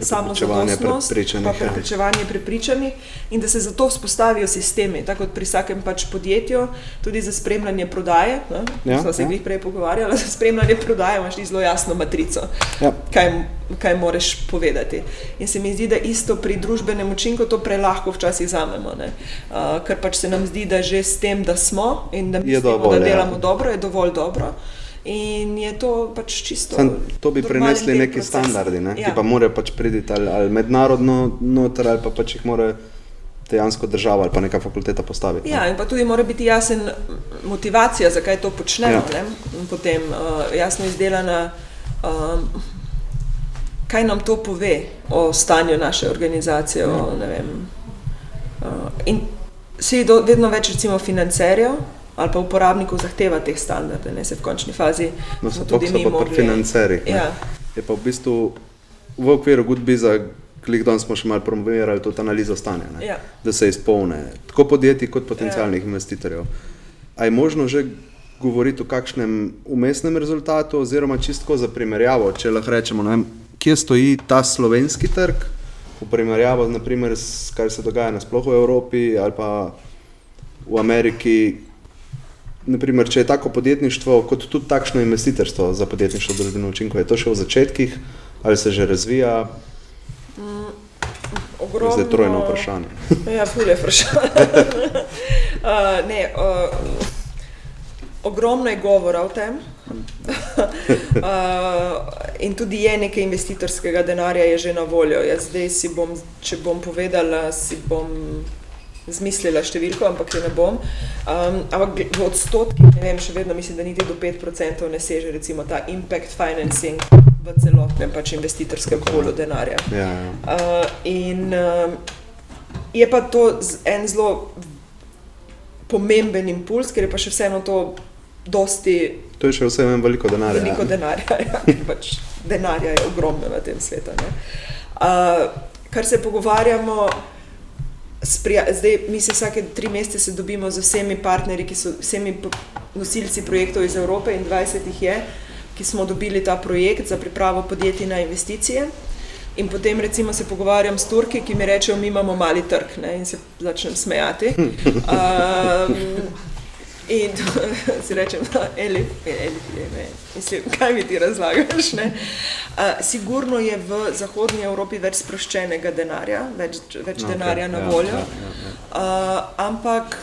samozadostnost, prepričanih, pa ja. prepričevanje prepričanih in da se zato vzpostavijo sistemi, tako kot pri vsakem pač podjetju, tudi za spremljanje prodaje. Ne? Ja, Smo se ja. glih prej pogovarjali, za spremljanje prodaje imaš ti zelo jasno matrico, Ja. kaj, kaj moraš povedati. In se mi zdi, da isto pri družbenem učinku to prelahko včasih zamemo, ne? uh, ker pač se nam zdi, da že s tem, da smo in da mislimo, dovolj, da ja. delamo dobro, je dovolj dobro. In je to pač čisto. Sam, to bi prenesli neki procesa. standardi, ne? ja. Ki pa morajo pač priti ali, ali mednarodno noter, ali pa pač jih mora dejansko država ali pa neka fakulteta postaviti. Ja, in pa tudi mora biti jasen motivacija, zakaj to počnemo. Ja. Potem uh, jasno izdelana, um, kaj nam to pove o stanju naše organizacije. Ja. O, ne vem, uh, in se do, vedno več recimo financerjev ali pa uporabnikov zahteva teh standardov, ne se v končni fazi. No, so tudi mi pa pri financerjih. Ja. Je pa v bistvu v okviru Goodbiza, klik danes smo še malo promovirali tudi analizo stanja, ne? Ja. da se izpolne tako podjetij kot potencijalnih ja. investitorjev. A je možno že govoriti o kakšnem umestnem rezultatu, oziroma čistko za primerjavo, če lahko rečemo, vem, kje stoji ta slovenski trg v primerjavi naprimer, s kar se dogaja nasploh v Evropi ali pa v Ameriki. Naprimer, če je tako podjetništvo, kot tudi takšno investitorstvo za podjetništvo družbeno učinko, je to še v začetkih ali se že razvija? Ogromno... Zdaj trojno vprašanje. ja, fulje vprašanje. uh, ne, uh, ogromno je govora o tem. uh, in tudi je nekaj investitorskega denarja je že na voljo. Jaz zdaj si bom, če bom povedala, si bom zmislila številko, ampak jo ne bom. Um, ampak v odstotkih, ne vem, še vedno mislim, da niti do 5% ne seže recimo ta impact financing v celotnem pač investitorskem polu denarja. Ja, ja. Uh, in um, je pa to en zelo pomemben impuls, ker je pa še vseeno to dosti To je še vse en veliko denarja. veliko ja. denarja. Ja, pač denarja je ogromno na tem svetu. ne. Uh, kar se pogovarjamo, s prija, zdaj mi se vsake tri mesece se dobimo z vsemi partnerji, ki so vsemi nosilci projektov iz Evrope in 20 jih je, ki smo dobili ta projekt za pripravo podjetij na investicije. In potem recimo se pogovarjam s Turki, ki mi rečejo, mi imamo mali trg ne, in se začnem smejati. Um, In si rečem, da Eli, Eli, ne, mislim, kaj mi ti razlagaš? Ne? Uh, sigurno je v Zahodnji Evropi več sproščenega denarja, več, več Okej, denarja na ja, voljo, ja, ja, ja. Uh, ampak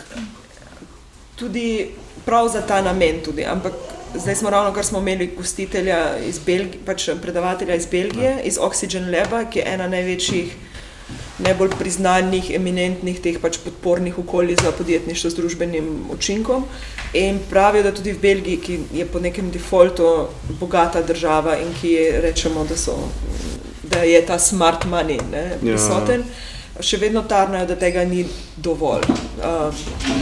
tudi prav za ta namen. Tudi. Ampak zdaj smo ravno kar smo imeli gostitelja iz Belgije, pač predavatelja iz Belgije, iz Oxygen Laba, ki je ena največjih najbolj priznanih, eminentnih teh pač podpornih okolij za podjetništvo z družbenim učinkom. In pravijo, da tudi v Belgiji, ki je po nekem defaultu bogata država in ki je, rečemo, da, so, da je ta smart money ne, Ja. prisoten, še vedno tarnajo, da tega ni dovolj. Uh,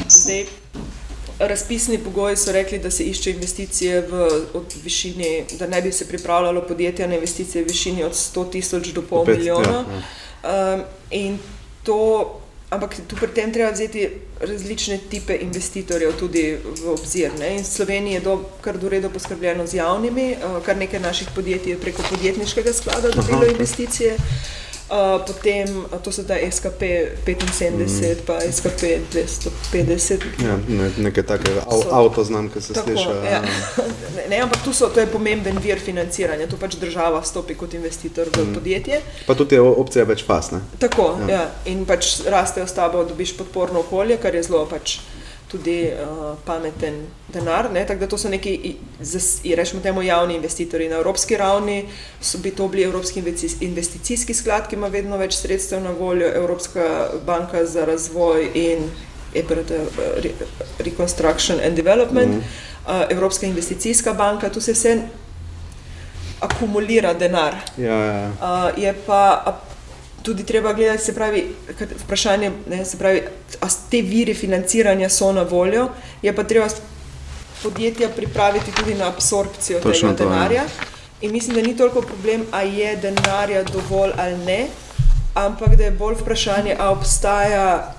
zdaj, razpisni pogoji so rekli, da se išče investicije v višini, da ne bi se pripravljalo podjetje na investicije v višini od 100 tisoč do pol Pet- milijona. ja, ja. Um, in to, ampak tu pri tem treba vzeti različne type investitorjev tudi v obzir. Ne? In v Sloveniji je do, kar do redo poskrbljeno z javnimi, uh, kar nekaj naših podjetij je preko podjetniškega sklada dobilo Aha. investicije. Uh, potem uh, to so da SKP 75, pa SKP 250. Ja, ne, nekaj takega, Av, So- avto znam, ki se Tako, sliši. ja. ne, ne, ampak tu so, to je pomemben vir financiranja, tu pač država vstopi kot investitor v podjetje. Pa tudi je opcija več fas. Ne? Tako, Ja. ja. Ja, in pač rastejo s tabo, dobiš podporno okolje, kar je zelo pač tudi uh, pameten denar. ne, Tako da to so neki, rečemo temu, javni investitorji. Na evropski ravni so bi to bili Evropski investi- investicijski sklad, ki ima vedno več sredstev na voljo, Evropska banka za razvoj in EBRD, eh, Re- Reconstruction and Development, mm. uh, Evropska investicijska banka, tu se vse akumulira denar. Ja, ja. Uh, je pa tudi treba gledati, se pravi, vprašanje, ne, se pravi, a te viri financiranja so na voljo, je pa treba podjetja pripraviti tudi na absorpcijo Točno tega to, ja. denarja. In mislim, da ni toliko problem, a je denarja dovolj ali ne, ampak da je bolj vprašanje, a obstaja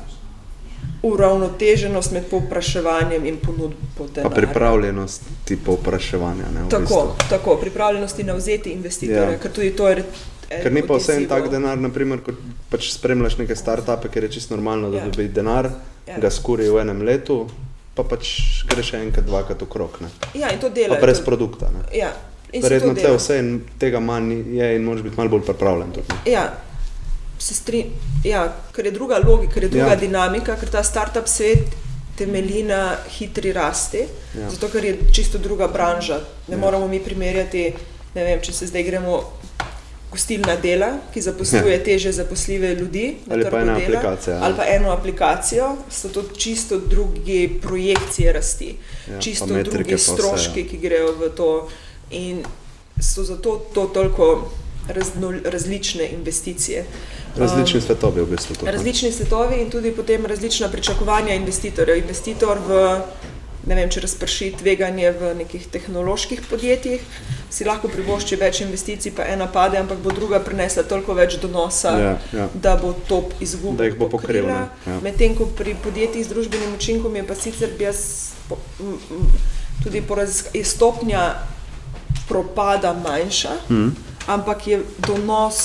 uravnoteženost med povpraševanjem in ponudbo Pa denarja. pripravljenost ti povpraševanja. Ne, v Tako, bistvu. tako, pripravljenosti na vzeti investitorja, Ja. ja. ker tudi to je. Ker ni pa vse en tak denar, naprimer, kot pač spremljaš neke startupe, ker je čisto normalno, da Ja. dobi denar, Ja. ga skuri v enem letu, pa pač greš enkrat, dvakrat okrog. Ne. Ja, in to Pa delajo. brez to- produkta. Ne. Ja, Verjetno dela. vse in tega manj je in moraš biti malo bolj pripravljen. Tudi. Ja, se stri, ja, ker je druga logika, ker je druga Ja. dinamika, ker ta startup svet temelji na hitri rasti, Ja. zato ker je čisto druga branža. Ne ja. moramo mi primerjati, ne vem, če se zdaj gremo. Gostilna dela, ki zaposluje Ja. teže zaposljive ljudi, Ali pa ena dela, aplikacija, ja. Ali pa eno aplikacijo, so to čisto druge projekcije rasti, Ja, čisto vse, stroški, ja. ki grejo v to. In so zato to toliko razno, različne investicije. Različni Um, svetovi v bistvu. Tudi, različni svetovi in tudi potem različna pričakovanja investitorjev. Investitor v, ne vem, če razprši tveganje v nekih tehnoloških podjetjih, si lahko privošči več investicij, pa ena pade, ampak bo druga prinesla toliko več donosa, Ja, ja. da bo to izgubo Da jih bo pokril, pokrila. ne, ja. Medtem ko pri podjetjih z družbenim učinkom je pa sicer jaz tudi po raziskavi stopnja propada manjša, Mhm. ampak je donos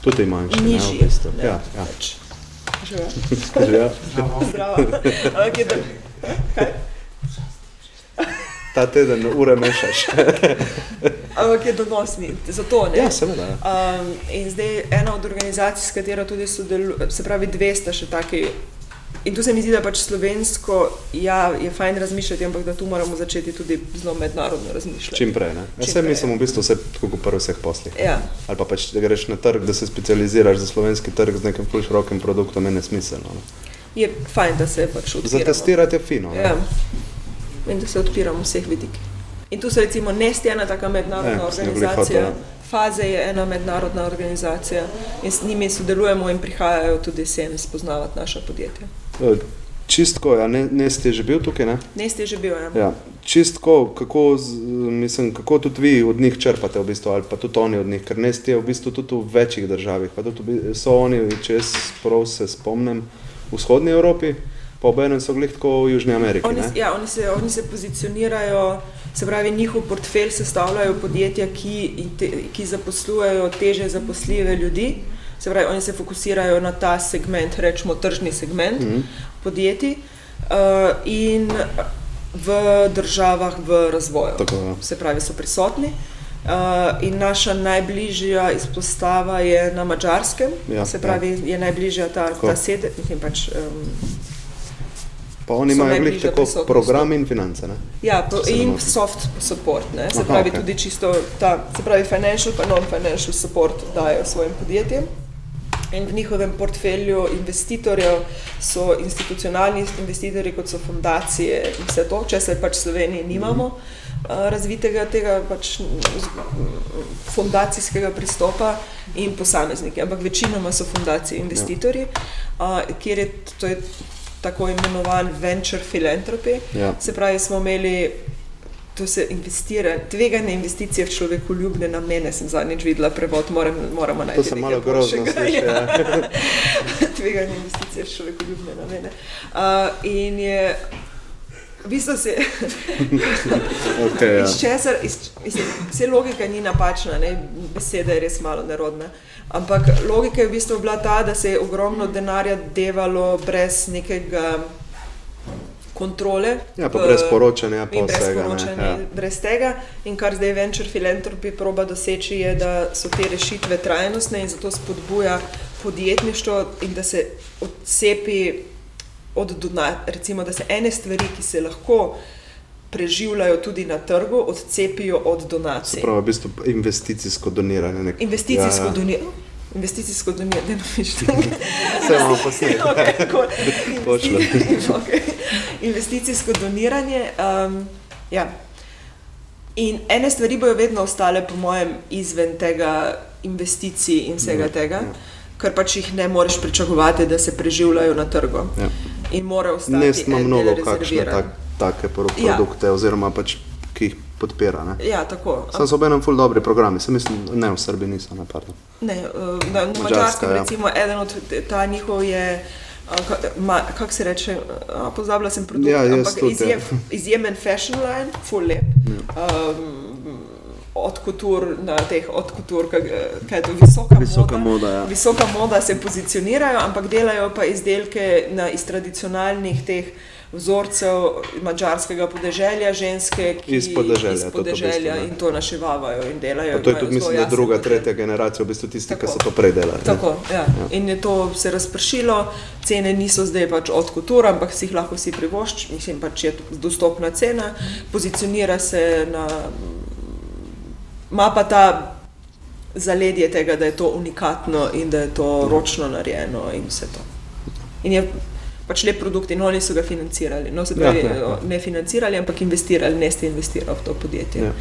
Tudi manjši. ne, nižji. bistvu. ne, Ja, ja. pač. Živijo. Že ja. Zdravo. Ampak je da- Kaj? Ta teden ure mešaš. Ampak je donosni, zato ne. Ja, seveda. ja. Um, in zdaj ena od organizacij, s katero tudi sodelujem, se pravi, dve sta še taki. In tu se mi zdi, da pač slovensko ja, je fajn razmišljati, ampak da tu moramo začeti tudi zelo mednarodno razmišljati. Čim prej. Ne? Čim sem prej, mislim, ja. v bistvu vse tako kot pri vseh poslih. Ja, Ali pa pač, da greš na trg, da se specializiraš za slovenski trg z nekim ful širokim produktom, je nesmiselno. Ne? je fajn, da se pač odpiramo. Za testirati je fino. ne. Ja. In da se odpiramo vseh vidikih. In tu so recimo Nest je ena taka mednarodna Ja, jo glih organizacija, hotel. Faze je ena mednarodna organizacija in s njimi sodelujemo in prihajajo tudi sem spoznavati naša podjetja. E, Čistko, ja, ne, ne ste že bil tukaj, ne? Nest je že bil, ja. Ja. Čistko, kako, mislim, kako tudi vi od njih črpate, v bistvu, ali pa tudi oni od njih, ker ne ste v bistvu tudi v večjih državah. pa tudi So oni, če jaz prav se spomnim, v vzhodni Evropi, pa obenem so glih tako v Južni Ameriki. Oni, ne? ja, oni, se, oni se pozicionirajo, se pravi, njihov portfelj sestavljajo podjetja, ki, te, ki zaposlujejo teže zaposljive ljudi. Se pravi, oni se fokusirajo na ta segment, rečemo tržni segment mm -hmm. podjetij uh, in v državah v razvoju. Tako, ja. Se pravi, so prisotni. Uh, in naša najbližja izpostava je na Mačarskem, Ja, se pravi, je najbližja ta, Tako. ta sedež, mislim pač. Um, Pa oni imajo glih tako prisotnost. program in finance. Ne? Ja, ne in soft support, ne? se Aha, pravi okej. tudi čisto ta, se pravi financial pa non-financial support dajo svojim podjetjem. In v njihovem portfelju investitorjev so institucionalni investitorji, kot so fundacije in vse to, če se pač v Sloveniji nimamo uh, razvitega tega pač mm, fundacijskega pristopa in posamezniki, ampak večinoma so fundacije investitorji, uh, kjer je to je tako imenovan venture philanthropy. Ja. Se pravi, smo imeli to se investira, tvegane investicije v človekoljubne namene, sem zadnjič videla prevod, moram, moramo najti. To se malo grozno boljšega. sliši. Ja. Ja. tvegane investicije v človekoljubne namene. Uh, in je v bistvu se. Okay, ja. Iz česar, iz, mislim, vse logika ni napačna, ne? beseda je res malo nerodna. Ampak logika je v bistvu bila ta, da se je ogromno denarja devalo brez nekega kontrole. ja, pa brez poročanja, pa brez vsega. poročanja, ja. brez tega. In kar zdaj Venture Philanthropy proba doseči, je, da so te rešitve trajnostne in zato spodbuja podjetništvo in da se odcepi od donacij. Recimo, da se ene stvari, ki se lahko preživljajo tudi na trgu, odcepijo od Se donacij. pravi, v bistvu investicijsko doniranje. Nek, Investicijsko ja, ja. doniranje. Investicijsko doniranje, da ne pišete. Vse imamo posnetek. Okay, cool. Pošljem. Investi- okay. Investicijsko doniranje. Um, ja. In ene stvari bojo vedno ostale, po mojem, izven tega investicij in vsega Ja, tega, ja. ker pač jih ne moreš pričakovati, da se preživljajo na trgu. Ja. In mora ostati. Ne ima mnogo kakšne tak, take pro- Ja. produkte, oziroma pač, ki jih podpira. Ne? Ja, tako. Sam so obenem ful dobri programi, se mislim, ne v Srbiji niso napadli. Ne, eh, na, na Mačarskem, ja. recimo, eden od ta njihov je. Kako se reče, a, pozabila sem produkt, Ja, ampak tudi, ja. izjem, izjemen fashion line, full lep. Um, od kultur na teh, od kultur, kaj, je to, visoka, Visoka moda. moda, ja. Visoka moda se pozicionirajo, ampak delajo pa izdelke na, iz tradicionalnih teh vzorcev mačarskega podeželja, ženske, ki Iz podeželja, iz to to podeželja ne. in to našivavajo in delajo. Pa to je tudi, mislim, da druga, portret. tretja generacija, v bistvu tisti, ki so to prej delali. ne. Tako, ja. In je to se razpršilo, cene niso zdaj pač od kulture, ampak si jih lahko vsi privoščiš, mislim pač je to dostopna cena, pozicionira se na. Ima pa ta zaledje tega, da je to unikatno in da je to ročno narejeno in vse to. In je pač lep produkt in oni so ga financirali. No, se pravi, Ja, ja, ja. ne financirali, ampak investirali, ne ste investirali v to podjetje. Ja.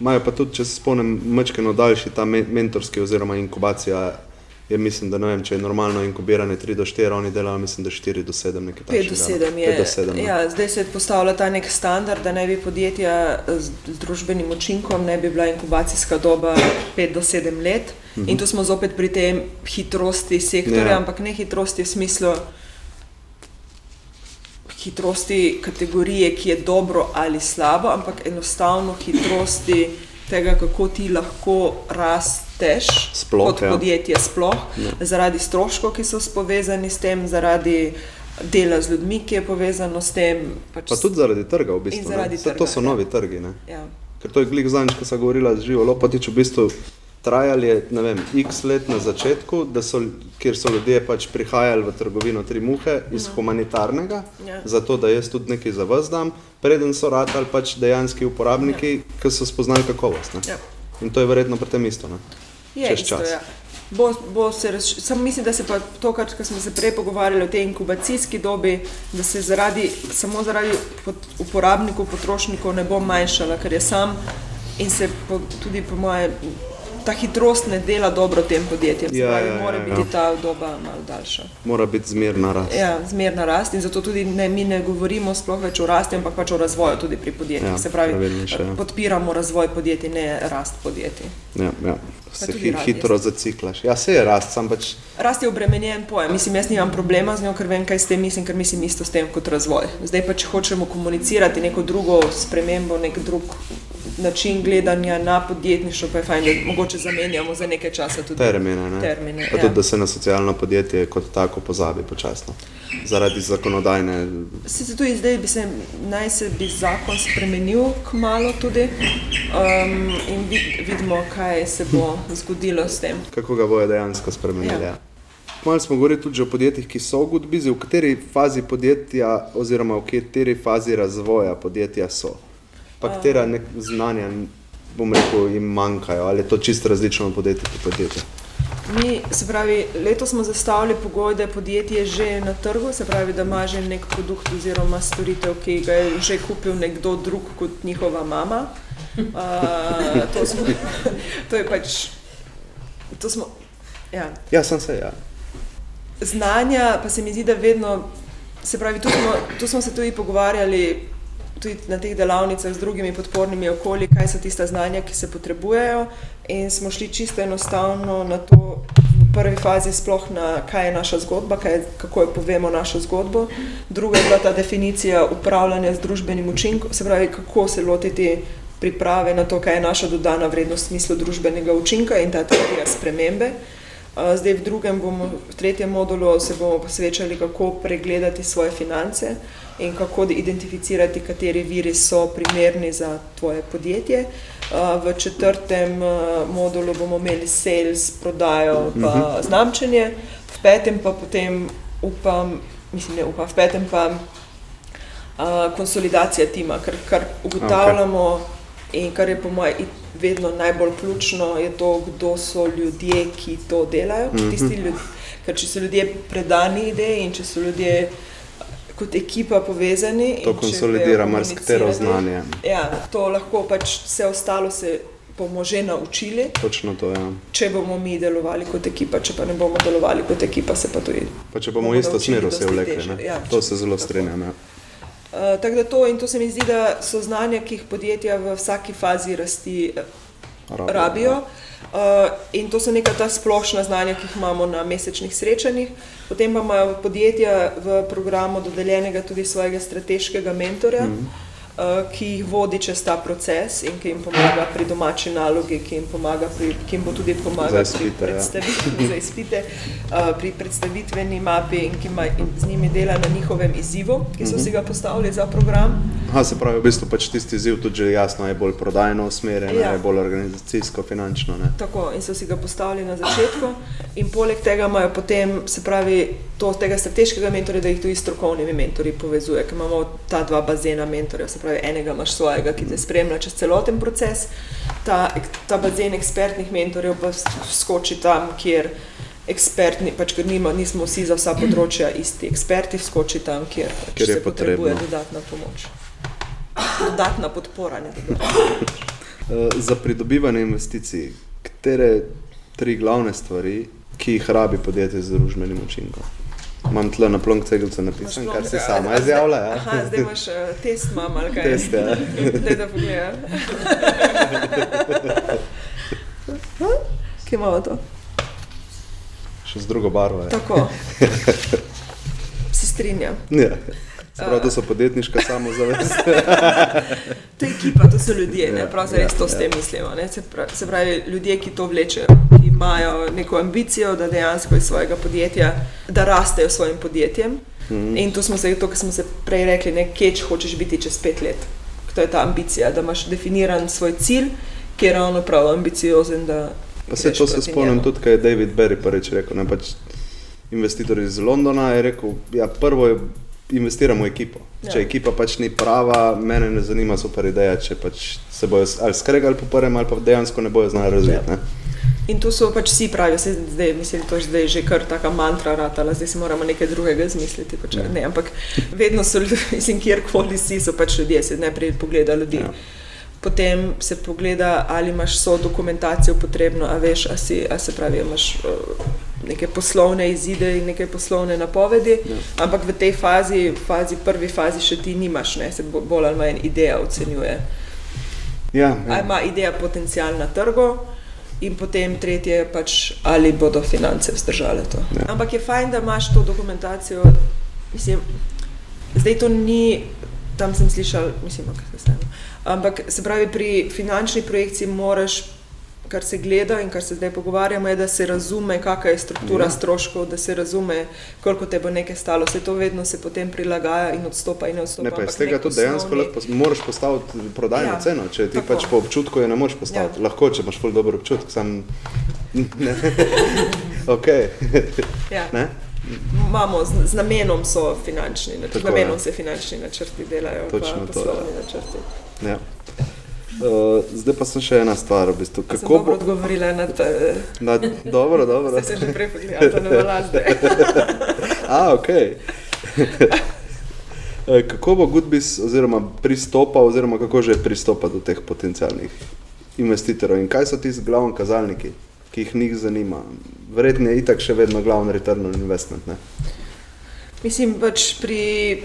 Imajo pa tudi, če se spomnim, mečkeno daljši ta me- mentorski oziroma inkubacija. Je, mislim, da ne vem, če je normalno inkubiranje 3 do 4, oni delajo, mislim, da 4 do 7, nekaj 5 do takšnega, 7 no. je. 5 do 7, no. ja, zdaj se postavlja ta nek standard, da naj bi podjetja z, z družbenim učinkom, ne bi bila inkubacijska doba 5 do 7 let. Mm -hmm. In tu smo zopet pri tem hitrosti sektorja, Ja. ja. ampak ne hitrosti v smislu hitrosti kategorije, ki je dobro ali slabo, ampak enostavno hitrosti tega, kako ti lahko rasteš Sploh, kot ja. podjetje sploh, zaradi stroškov, ki so povezani s tem, zaradi dela z ljudmi, ki je povezano s tem. Pač Pa tudi zaradi trga, v bistvu. Zaradi trga, to so ja. novi trgi. Ne? Ja. Ker to je glik zadnjič, ko sem govorila z živo Lopatič, v bistvu trajali je, ne vem, x let na začetku, so, kjer so ljudje pač prihajali v trgovino Tri muhe iz humanitarnega, Ja. zato da jaz tudi nekaj za vas dam, preden so ratali pač dejanski uporabniki, ki so spoznali kakovost. Ne? Ja. In to je verjetno pri tem isto. Ne? Je Čez isto, čas. ja. Bo, bo se razš... Sam mislim, da se pa to, kar smo se prej pogovarjali o tej inkubacijski dobi, da se zaradi, samo zaradi pot, uporabnikov, potrošnikov ne bo manjšala, ker je sam in se po, tudi po moje ta hitrost ne dela dobro tem podjetjem. Ja, pravi, ja, ja, mora ja. biti ta doba malo daljša. Mora biti zmerna rast. Ja, zmerna rast in zato tudi ne, mi ne govorimo sploh več o rasti, ampak pač o razvoju tudi pri podjetjih. Ja, Se pravi, pravilnejše, ja. podpiramo razvoj podjetij, ne rast podjetij. Ja, ja. Se hi, hitro zaciklaš. Ja, se je rast, sam pač Rast je obremenjen pojem. Mislim, jaz nimam problema z njo, ker vem, kaj s tem mislim, ker mislim isto s tem kot razvoj. Zdaj pa, če hočemo komunicirati neko drugo spremembo, nek drug način gledanja na podjetništvo, pa je fajn, da mogoče zamenjamo za nekaj časa tudi termine. Ne? termine pa ja. tudi, da se na socialno podjetje kot tako pozabi počasno. Zaradi zakonodajne. Se se tudi zdaj bi se, naj se bi zakon spremenil k malo tudi um, in vid, vidimo, kaj se bo zgodilo s tem. Kako ga bojo dejansko spremenili. Ja. Ja. Malo smo govorili tudi o podjetjih, ki so v Goodbizi, v kateri fazi podjetja, oziroma v kateri fazi razvoja podjetja so. Pa katera nek znanja, bom rekel, jim manjkajo, ali je to čisto različno od podjetja do podjetja. Mi, se pravi, letos smo zastavili pogoj, da je podjetje že na trgu, se pravi, da ima že nek produkt oziroma storitev, ki ga je že kupil nekdo drug kot njihova mama. Uh, to, smo, to je pač, to smo, ja. Ja, sem se, ja. Znanja pa se mi zdi, da vedno, se pravi, tu smo, tu smo se tudi pogovarjali tudi na teh delavnicah z drugimi podpornimi okolji, kaj so tista znanja, ki se potrebujejo in smo šli čisto enostavno na to v prvi fazi sploh na kaj je naša zgodba, kaj, kako jo povemo našo zgodbo. Druga je bila ta definicija upravljanja z družbenim učinkom, se pravi, kako se lotiti priprave na to, kaj je naša dodana vrednost v smislu družbenega učinka in ta teorija spremembe. Uh, Zdaj v drugem bomo, v tretjem modulu se bomo posvečali, kako pregledati svoje finance in kako identificirati, kateri viri so primerni za tvoje podjetje. Uh, V četrtem uh, modulu bomo imeli sales, prodajo pa znamčenje, v petem pa potem upam, mislim ne upam, v petem pa konsolidacija tima, kar, kar ugotavljamo okay. in kar je po mojem vedno najbolj ključno, je to, kdo so ljudje, ki to delajo. Mm -hmm. Tisti ljudje, ker če so ljudje predani ideji in če so ljudje uh, kot ekipa povezani. To konsolidira marsikatero znanje. Ja, to lahko pač vse ostalo se bomo že naučili, Točno to je. Ja. če bomo mi delovali kot ekipa, če pa ne bomo delovali kot ekipa, se pa tudi. Pa če bomo Bomo isto smer vse vlekli, ja. to se zelo strinjam. Ja. Uh, tako da to in to se mi zdi, da so znanja, ki jih podjetja v vsaki fazi rasti eh, Rabijo, rabijo. ja. Uh, in to so neka ta splošna znanja, ki jih imamo na mesečnih srečanjih. Potem pa imajo podjetja v programu dodeljenega tudi svojega strateškega mentorja, mm -hmm. Uh, ki jih vodi čez ta proces in ki jim pomaga pri domači nalogi, ki jim, pomaga pri, ki jim bo tudi pomagal pri ja. predstavitvi, za izpite, uh, pri predstavitveni mapi in ki ima, in z njimi dela na njihovem izzivu, ki so -hmm. si ga postavili za program. Aha, se pravi, v bistvu pač tisti izziv tudi že jasno je bolj prodajno usmerjen, Ja. je bolj organizacijsko, finančno. Ne? Tako, in so si ga postavili na začetku, in poleg tega imajo potem, se pravi, to tega strateškega mentorja, da jih tudi strokovnimi mentorji povezuje, ker imamo ta dva bazena mentorjev, se pravi, enega imaš svojega, ki te spremlja čez celoten proces, ta, ta bazen ekspertnih mentorjev pa skoči tam, kjer ekspertni, pač ker nima, nismo vsi za vsa področja isti eksperti, skoči tam, kjer, pač Kjer je se potrebuje potrebno. dodatna pomoč. Dodatna podpora, ne dodatna. Eh, Za pridobivanje investicij, katere tri glavne stvari, ki jih rabi podjetje z družbenim učinkom? Imam tle na plonk cegelce napisan, kar si sama izjavlja. Ja? Aha, zdaj imaš uh, test, mam ali kaj. Test, ja. Daj, da pogledam. Kje imamo to? Še z drugo barvo. Ja. Tako. Se strinjam. Ja. Prav, to so podjetniška samozavest. to je ekipa, to so ljudje, ne Ja, prav zares ja, to s ja. tem mislimo. Ne? Se, pravi, se pravi, ljudje, ki to vlečejo, ki imajo neko ambicijo, da dejansko iz svojega podjetja, da rastejo s svojim podjetjem. Mm. In to smo se, to, kar smo se prej rekli, ne, keč hočeš biti čez pet let. To je ta ambicija, da imaš definiran svoj cilj, ki je ravno prav ambiciozen. Pa se to se spomnim njemu. tudi, kaj je David Berry prvič rekel. Ne, pač investitor iz Londona je rekel, ja, prvo je investiramo v ekipo. Ja. Če ekipa pač ni prava, mene ne zanima super ideja, če pač se bojo ali skregali po prvem, ali pa dejansko ne bojo znali razvijati. Ja. In tu so pač vsi pravijo, se zdaj, mislim, to je zdaj že kar taka mantra ratala, zdaj si moramo nekaj drugega izmisliti. Pač, Ja. ne, ampak vedno so ljudje, mislim, kjerkoli si, so pač ljudje, se najprej pogleda ljudi. Ja. Potem se pogleda, ali imaš vso dokumentacijo potrebno, a veš, a, si, a se pravi, imaš uh, neke poslovne izide in neke poslovne napovedi, Ja. ampak v tej fazi, fazi, prvi fazi še ti nimaš, ne, se bo- bolj ali manj ideja ocenjuje. Ja, Ali ja. ima ideja potencial na trgu, in potem tretje je pač, ali bodo finance vzdržale to. Ja. Ja. Ampak je fajn, da imaš to dokumentacijo. Mislim, zdaj to ni, tam sem slišal, mislim, kaj se stane. Ampak se pravi, pri finančni projekciji moraš. Kar se gleda in kar se zdaj pogovarjamo, je, da se razume, kakšna je struktura Ja. stroškov, da se razume, koliko te bo nekaj stalo. Vse to vedno se potem prilagaja in odstopa in odstopa. Ne, pa iz tega tudi dejansko osnovni- lahko pos- moraš postaviti prodajno ja, ceno. Če ti tako. pač po občutku je ne moreš postaviti. Ja. Lahko, če imaš ful dober občutek, sam. Ok. Ja. Ne? Imamo z, z namenom so finančni načrti, z namenom ja. se finančni načrti delajo, Točno pa to, poslovni ja. načrti. Ja. Uh, zdaj pa sem še ena stvar, v bistvu. Kako sem bo. odgovorila na to, Da, dobro, dobro. da se že prej pogledala, to ne zdaj. A, ok. Eh, kako bo Goodbis oziroma pristopa, oziroma kako že pristopa do teh potencialnih investitorjev in kaj so tisti glavni kazalniki, ki jih njih zanima? Verjetno je itak še vedno glavni return on investment. Ne? Mislim, pač pri,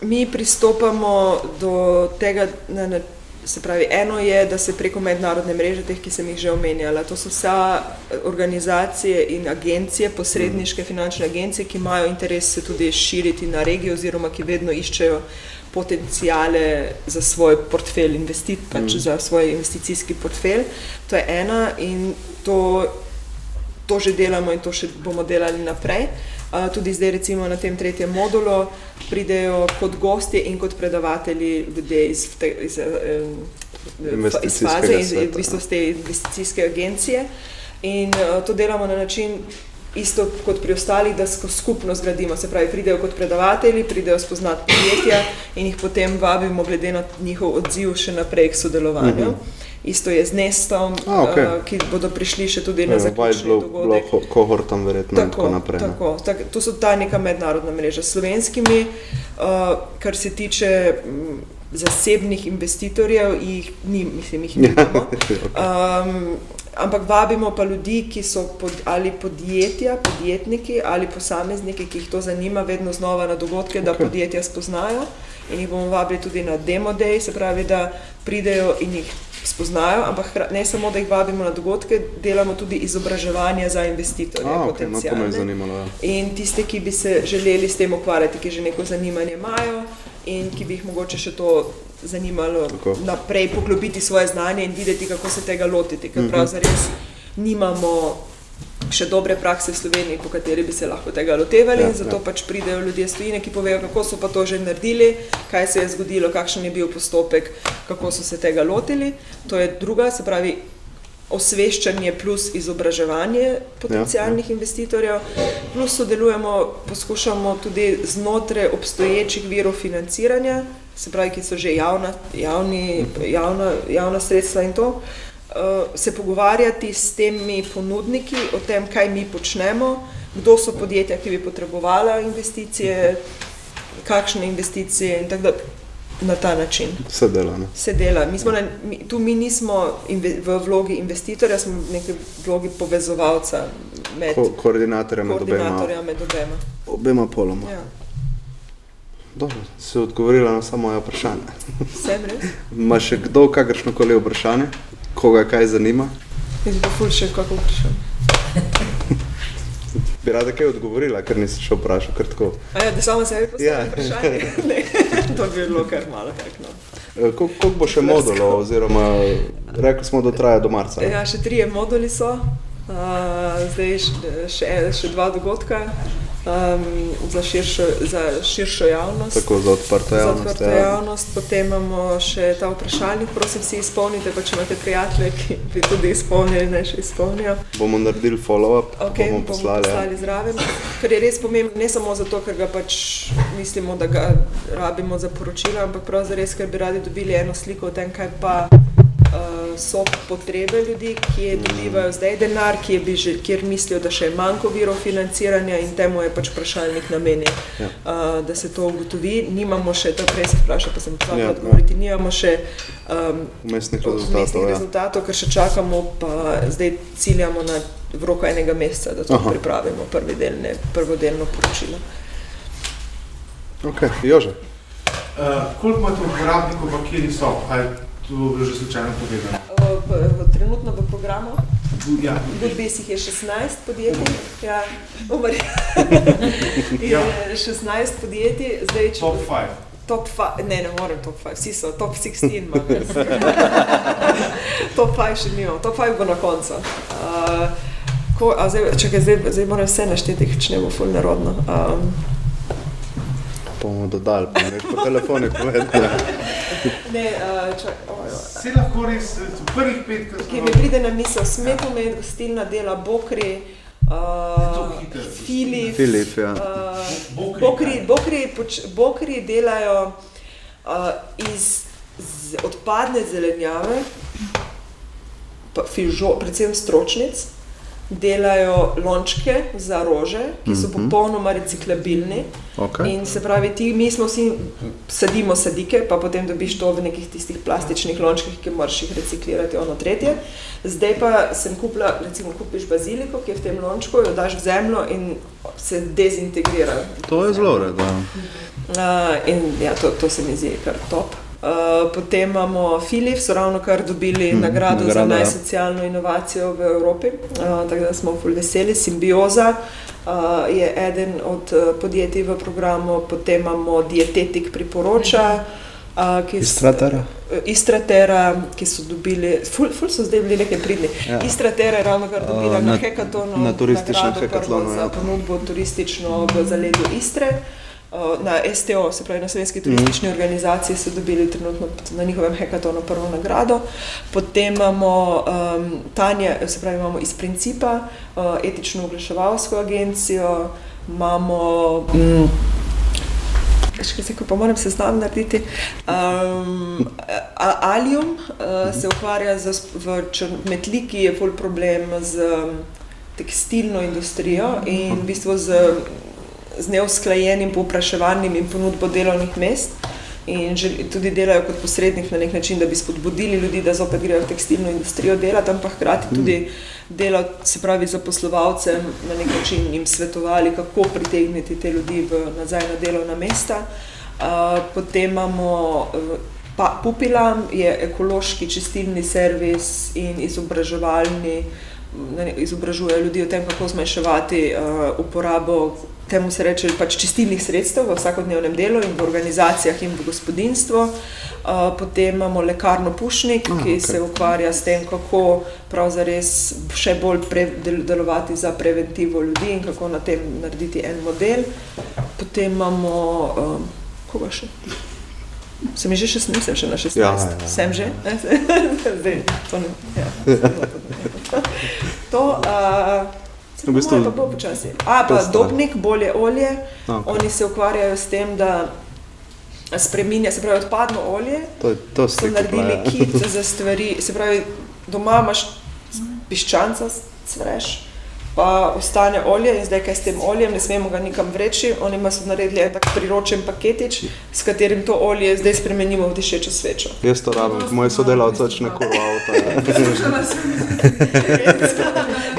mi pristopamo do tega, na, na, se pravi, eno je, da se preko mednarodne mreže, teh, ki sem jih že omenjala, to so vsa organizacije in agencije, posredniške finančne agencije, ki imajo interes se tudi širiti na regijo oziroma ki vedno iščejo potencijale za svoj portfelj, investit, pač Mm. za svoj investicijski portfelj. To je ena in to to že delamo in to še bomo delali naprej. Uh, tudi zdaj, recimo na tem tretjem modulu, pridejo kot gostje in kot predavatelji ljudje iz, iz, um, iz Investicijskega faze, iz, v bistvu ja. z te investicijske agencije. In uh, to delamo na način. Isto kot pri ostalih, da skupno zgradimo, se pravi, pridejo kot predavatelji, pridejo spoznati podjetja in jih potem vabimo, glede na njihov odziv, še naprej k sodelovanju. Mhm. Mm. Isto je z Nestom, A, okej. uh, ki bodo prišli še tudi na zaključni Blow, dogodek. Blow kohortom verjetno in tako naprej. ne. Tako, tak, to so ta neka mednarodna mreža. Slovenskimi, uh, kar se tiče m, zasebnih investitorjev, jih ni, mislim, jih nimamo. Um, ampak vabimo pa ljudi, ki so pod, ali podjetja, podjetniki ali posamezniki, ki jih to zanima, vedno znova na dogodke, da Ok. okay. podjetja spoznajo. In jih bomo vabili tudi na demo day, se pravi, da pridejo in jih spoznajo, ampak ne samo, da jih vabimo na dogodke, delamo tudi izobraževanje za investitorje. A, ok, no, to me je zanimalo. Ja. In tiste, ki bi se želeli s tem ukvarjati, ki že neko zanimanje imajo in ki bi jih mogoče še to zanimalo Tako. naprej, poglobiti svoje znanje in videti, kako se tega lotiti. Ker Mhm. pravzaprav res nimamo še dobre prakse v Sloveniji, po kateri bi se lahko tega lotevali. Ja, Ja, zato ja. ja. pač pridejo ljudje iz tujine, ki povejo, kako so pa to že naredili, kaj se je zgodilo, kakšen je bil postopek, kako so se tega lotili. To je druga, se pravi. Osveščanje plus izobraževanje potencijalnih ja, investitorjev, plus sodelujemo, poskušamo tudi znotraj obstoječih virov financiranja, se pravi, ki so že javna, javni, javna, javna sredstva in to, uh, se pogovarjati s temi ponudniki o tem, kaj mi počnemo, kdo so podjetja, ki bi potrebovala investicije, kakšne investicije in tako naprej. Na ta način Vse dela. Ne? se dela. Mi na, mi, tu mi nismo inve, v vlogi investitorja, smo v neki vlogi povezovalca med Ko, koordinatorja med obema, med obema. obema poloma. Ja. Dobro, si odgovorila na vsa moja vprašanja. Sem res? Ma še kdo kakršno koli vprašanje, koga kaj zanima? Jaz bi ful še kako vprašal. bi rada kaj odgovorila, ker nisi šel vprašati, ker tako. A ja, da samo sebi postavim Ja. vprašanje. Ne, to bi bilo kar malo tak, no. Eh, kol- bo še modulov, oziroma rekli smo, da traja do marca? Ja, še trije moduli so, uh, zdaj še, še, še dva dogodka um, za, širšo, za širšo javnost. Tako za odprto Za javnost. odprto Ja. javnost, potem imamo še ta vprašalnik, prosim, si izpolnite, pa če imate prijatelje, ki bi tudi izpolnili, naj še izpolnijo. Bomo naredili follow-up, Okay, bomo poslali. ja. poslali zraven, kar je res pomembno, ne samo zato, ker ga pač mislimo, da ga rabimo za poročila, ampak prav zares, ker bi radi dobili eno sliko o tem, kaj pa so potrebe ljudi, ki dobivajo zdaj denar, ki bi že, kjer mislijo, da še je manjko virov financiranja in temu je pač vprašalnik namenjen, Ja. uh, da se to ugotovi. Nimamo še, to prej se vpraša, pa sem Ja, pozabila ja. odgovoriti, nimamo še um, Vmesnih rezultatov. Ja. rezultatov, ker še čakamo, pa zdaj ciljamo na v roku enega meseca, da to Aha. Pripravimo, prvi delne, prvodelno poročilo. Okay. Jože, Uh, koliko imate uporabnikov, pa kje so? Je to bilo že slučajno povedano? V, v, trenutno v programu Ja, Goodbase jih je 16 podjetij, ja, umar, Ja. 16 podjetij, zdaj če top 5. Top 5, ne, ne morem top 5, vsi so top 16, imam jaz. top 5 še nimam, top 5 bo na koncu. Uh, ko, a zdaj, čakaj, zdaj, zdaj moram vse našteti, če ne bo ful nerodno. Um, bomo dodali, pa ne po telefonu povedali. ne, uh, čakaj, oh, Se lahko res eh, v prvih pet, ki mi pride na misel, smeto med gostilna dela Bokri, uh. Filip. Filip, ja. Uh, Bokri, Bokri, kaj? bokri, poč- bokri delajo uh, iz z, odpadne zelenjave, pa fižo, predvsem stročnic, delajo lončke za rože, ki so Mhm. popolnoma reciklabilni. Okay. In se pravi, ti, mi smo vsi sadimo sadike, pa potem dobiš to v nekih tistih plastičnih lončkih, ki moraš jih reciklirati, ono tretje. Zdaj pa sem kupila, recimo, kupiš baziliko, ki je v tem lončku, jo daš v zemljo in se dezintegrira. To je zelo redo. Uh, in ja, to, to se mi zdi kar top. Uh, potem imamo Filip, so ravno kar dobili Mhm, mm, nagrado, nagrado za ja. najsocialno inovacijo v Evropi, uh, tako da smo ful veseli. Simbioza uh, je eden od podjetij v programu, potem imamo Dietetik priporoča. Uh, ki Istratera? Istratera, ki so dobili, ful, ful so zdaj bili nekaj pridni. Ja. Ja. Istratera je ravno kar dobila Uh, na, na- hekatonu, na turističnem hekatlonu, za ja. ponudbo turistično v zaledju Istre. Uh, Na STO, se pravi na Slovenski turistični mm. organizaciji, so dobili trenutno na njihovem hekatonu prvo nagrado. Potem imamo um, Tanja, se pravi, imamo iz Principa, uh, etično oglaševalsko agencijo, imamo. Mm, Še pa moram se znam narediti. Um, Alium uh, se ukvarja z, v Čr- Metliki, je bolj problem z um, tekstilno industrijo in v bistvu z, z neusklajenim povpraševanjem in ponudbo delovnih mest. In želi, tudi delajo kot posrednik na nek način, da bi spodbudili ljudi, da zopet grejo v tekstilno industrijo delati, ampak hkrati tudi delajo, se pravi, zaposlovalcem na nek način jim svetovali, kako pritegniti te ljudi v, nazaj na delovna mesta. Uh, potem imamo uh, pa, Pupilam, je ekološki čistilni servis in izobraževalni, izobražuje ljudi o tem, kako zmanjševati uh, uporabo temu se reče pač čistilnih sredstev v vsakodnevnem delu in v organizacijah in v gospodinstvu. Uh, potem imamo lekarno Pušnik, Ah, ki okej. se ukvarja s tem, kako pravzaprav še bolj pre, del, delovati za preventivo ljudi in kako na tem narediti en model. Potem imamo, um, koga še? Sem že šest, nisem še na 16. Ja, ja. Sem že? Zdaj, to ne. Ja. to, uh, V bistvu- pa bo počasi. A, pa. Dobnik, bolje olje. Okej. Oni se ukvarjajo s tem, da spreminja, se pravi, odpadno olje. To, to So naredili kit za stvari, se pravi, doma imaš piščanca, cvreš, pa ostane olje in zdaj kaj s tem oljem, ne smemo ga nikam vreči. Oni ima so naredili en tak priročen paketič, s katerim to olje zdaj spremenimo v dišečo svečo. Jaz to rabim, moj sodelavec začne kurva avto. Ja.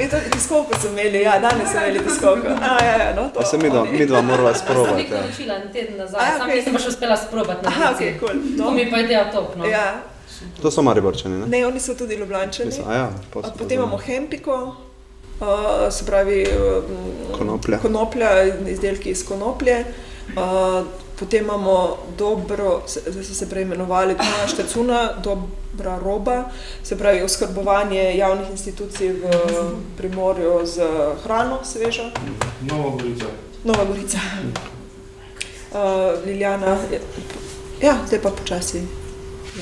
In to tiskovko so imeli, ja, danes so imeli tiskovko. A, ja, ja, no, to, A se mi dva, mi dva morava Sem sprobati. Ja. naučila en teden nazaj, A, sam okej. nisem pa še uspela sprobati na Aha, ok, cool. To mi pa ideja top, no. Ja, To so mariborčani, ne? ne, oni so tudi ljubljančani. Mislim, a ja, A posebej. Potem imamo Hempiko, uh, se pravi um, Konoplja. konoplja, izdelki iz konoplje. Uh, potem imamo dobro, se- zdaj so se preimenovali Tona Štecuna, dobra roba, se pravi oskrbovanje javnih institucij v Primorju z hrano, svežo. Nova Gorica. Nova Gorica. Uh, Liljana, je- ja, zdaj pa počasi.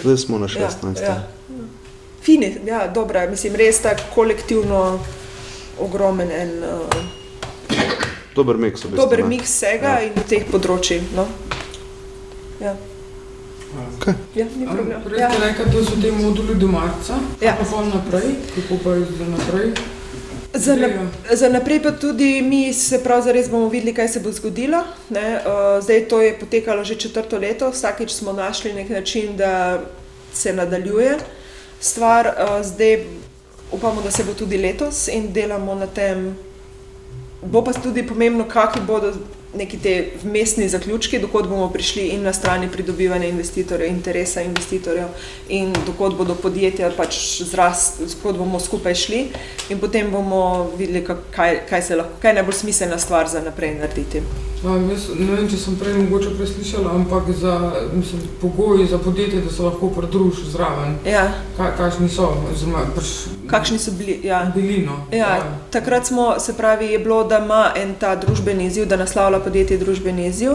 Zdaj smo na 16. Ja, ja. Fini, ja, dobra, mislim, res tako kolektivno ogromen en uh, Dober miks. V bistvu, dober miks vsega Ja. in teh področji. No. Ja. Okej. Ja, ni problem. Prej Ja. ste rekli, da so ti moduli do marca, Ja. pa pol naprej, kako pa je za naprej? Za, nap za naprej pa tudi mi se prav zares bomo videli, kaj se bo zgodilo. Ne? Uh, zdaj to je potekalo že četrto leto, vsakeč smo našli nek način, da se nadaljuje stvar. Uh, zdaj upamo, da se bo tudi letos in delamo na tem. Bo pa tudi pomembno, kakšni bodo neki te vmesni zaključki, dokot bomo prišli in na strani pridobivanja investitorjev, interesa investitorjev in dokot bodo podjetja pač zrast, dokot bomo skupaj šli in potem bomo videli, kaj, kaj, se lahko, kaj je najbolj smiselna stvar za naprej narediti. Um, jaz ne vem, če sem prej mogoče preslišala, ampak za mislim, pogoji za podjetje, da se lahko pridružiš zraven. Ja, Kaj, kakšni so? Oziroma, pač kakšni so bili? Ja. bili no. Ja, takrat smo, se pravi, je bilo, da ima en ta družbeni izziv, da naslavlja podjetje družbeni izziv,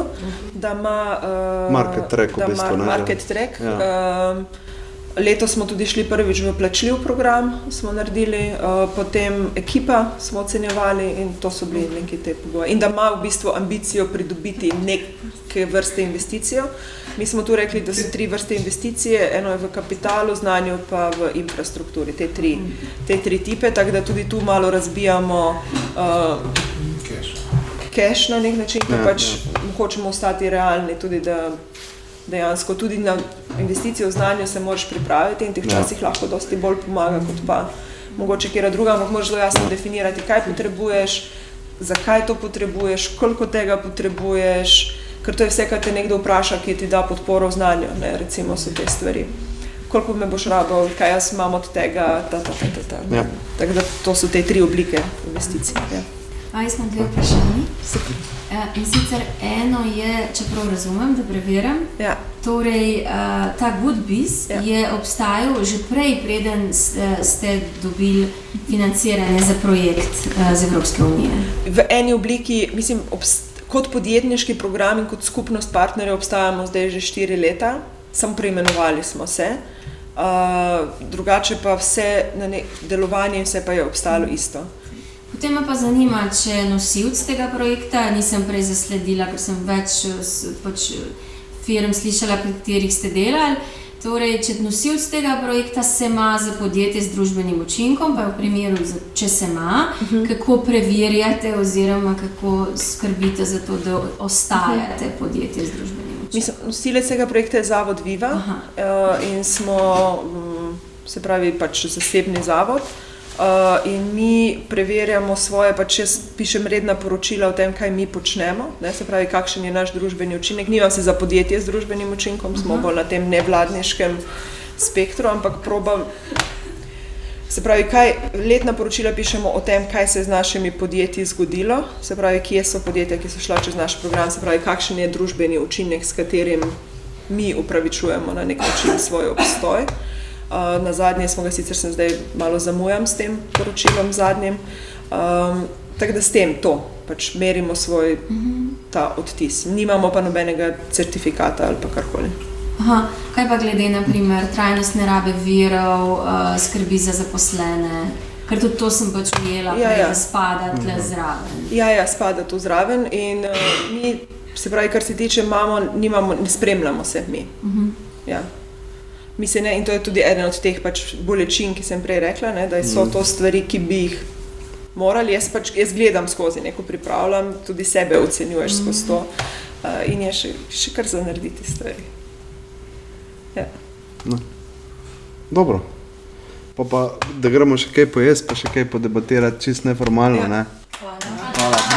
da ima uh, Market track v da bistvu, ima ne, market track. Ja. Ja. Um, letos smo tudi šli prvič v plačljiv program, smo naredili, uh, potem ekipa smo ocenjevali in to so bili neki te pogoji. In da ima v bistvu ambicijo pridobiti neke vrste investicijo. Mi smo tu rekli, da so tri vrste investicije, eno je v kapitalu, znanju pa v infrastrukturi, te tri, te tri tipe, tako da tudi tu malo razbijamo uh, Cash. cash na nek način, ker Ja, pač hočemo ostati realni, tudi da dejansko tudi na investicijo v znanje se moraš pripraviti in ti Ja. včasih lahko dosti bolj pomaga kot pa mogoče kera druga, ampak moraš zelo jasno definirati, kaj potrebuješ, zakaj to potrebuješ, koliko tega potrebuješ, ker to je vse, kar te nekdo vpraša, ki ti da podporo v znanju, ne, recimo so te stvari. Koliko me boš rabil, kaj jaz imam od tega, ta, ta, ta, ta, ta. Ja. Tako da to so te tri oblike investicij. Ja. A, jaz imam dve vprašanji. Eh, In sicer eno je, če prav razumem, da preverjam. Ja. Torej, eh, ta Goodbiz Ja. je obstajal že prej, preden ste dobili financiranje za projekt eh, z Evropske unije. v eni obliki, mislim, kot podjetniški program in kot skupnost partnerjev obstajamo zdaj že štiri leta, samo preimenovali smo se. Uh, drugače pa vse na ne, delovanje vse pa je obstalo isto. Potem me pa zanima, če je nosilc tega projekta, nisem prej zasledila, ker sem več eh, pač, eh, firm slišala, pri katerih ste delali. Torej, če nosilc tega projekta se ima za podjetje z družbenim učinkom, pa v primeru, če se ima, uh -huh. kako preverjate oziroma kako skrbite za to, da ostajate uh -huh. podjetje z družbenim učinkom? Mislim, nosilec tega projekta je Zavod Viva Aha. uh, in smo, um, se pravi, pač zasebni zavod. Uh, in mi preverjamo svoje, pač jaz pišem redna poročila o tem, kaj mi počnemo, ne, se pravi, kakšen je naš družbeni učinek. Nimam se za podjetje z družbenim učinkom, smo bolj na tem nevladniškem spektru, ampak probam. Se pravi, kaj letna poročila pišemo o tem, kaj se je z našimi podjetji zgodilo, se pravi, kje so podjetja, ki so šla čez naš program, se pravi, kakšen je družbeni učinek, s katerim mi upravičujemo na nek način svoj obstoj. Uh, na zadnje smo ga sicer, sem zdaj malo zamujam s tem poročilom zadnjim, um, tako da s tem to pač merimo svoj ta odtis. Nimamo pa nobenega certifikata ali pa karkoli. Aha, kaj pa glede na primer trajnostne rabe virov, uh, skrbi za zaposlene? Ker tudi to sem pač ujela, Ja, ja, ja. da spada tle zraven. Ja, ja, spada tu zraven in uh, mi, se pravi, kar se tiče mamo, nimamo, ne spremljamo se mi. Uh -huh. Ja. Mi se ne, in to je tudi eden od teh pač bolečin, ki sem prej rekla, ne, da so to stvari, ki bi jih morali. Jaz pač jaz gledam skozi neko pripravljam, tudi sebe ocenjuješ skozi to uh, in je še, še kar za narediti stvari. Ja. Dobro. Pa, pa da gremo še kaj pojesti, pa še kaj podebatirati, čist neformalno. Ja. Ne? Hvala.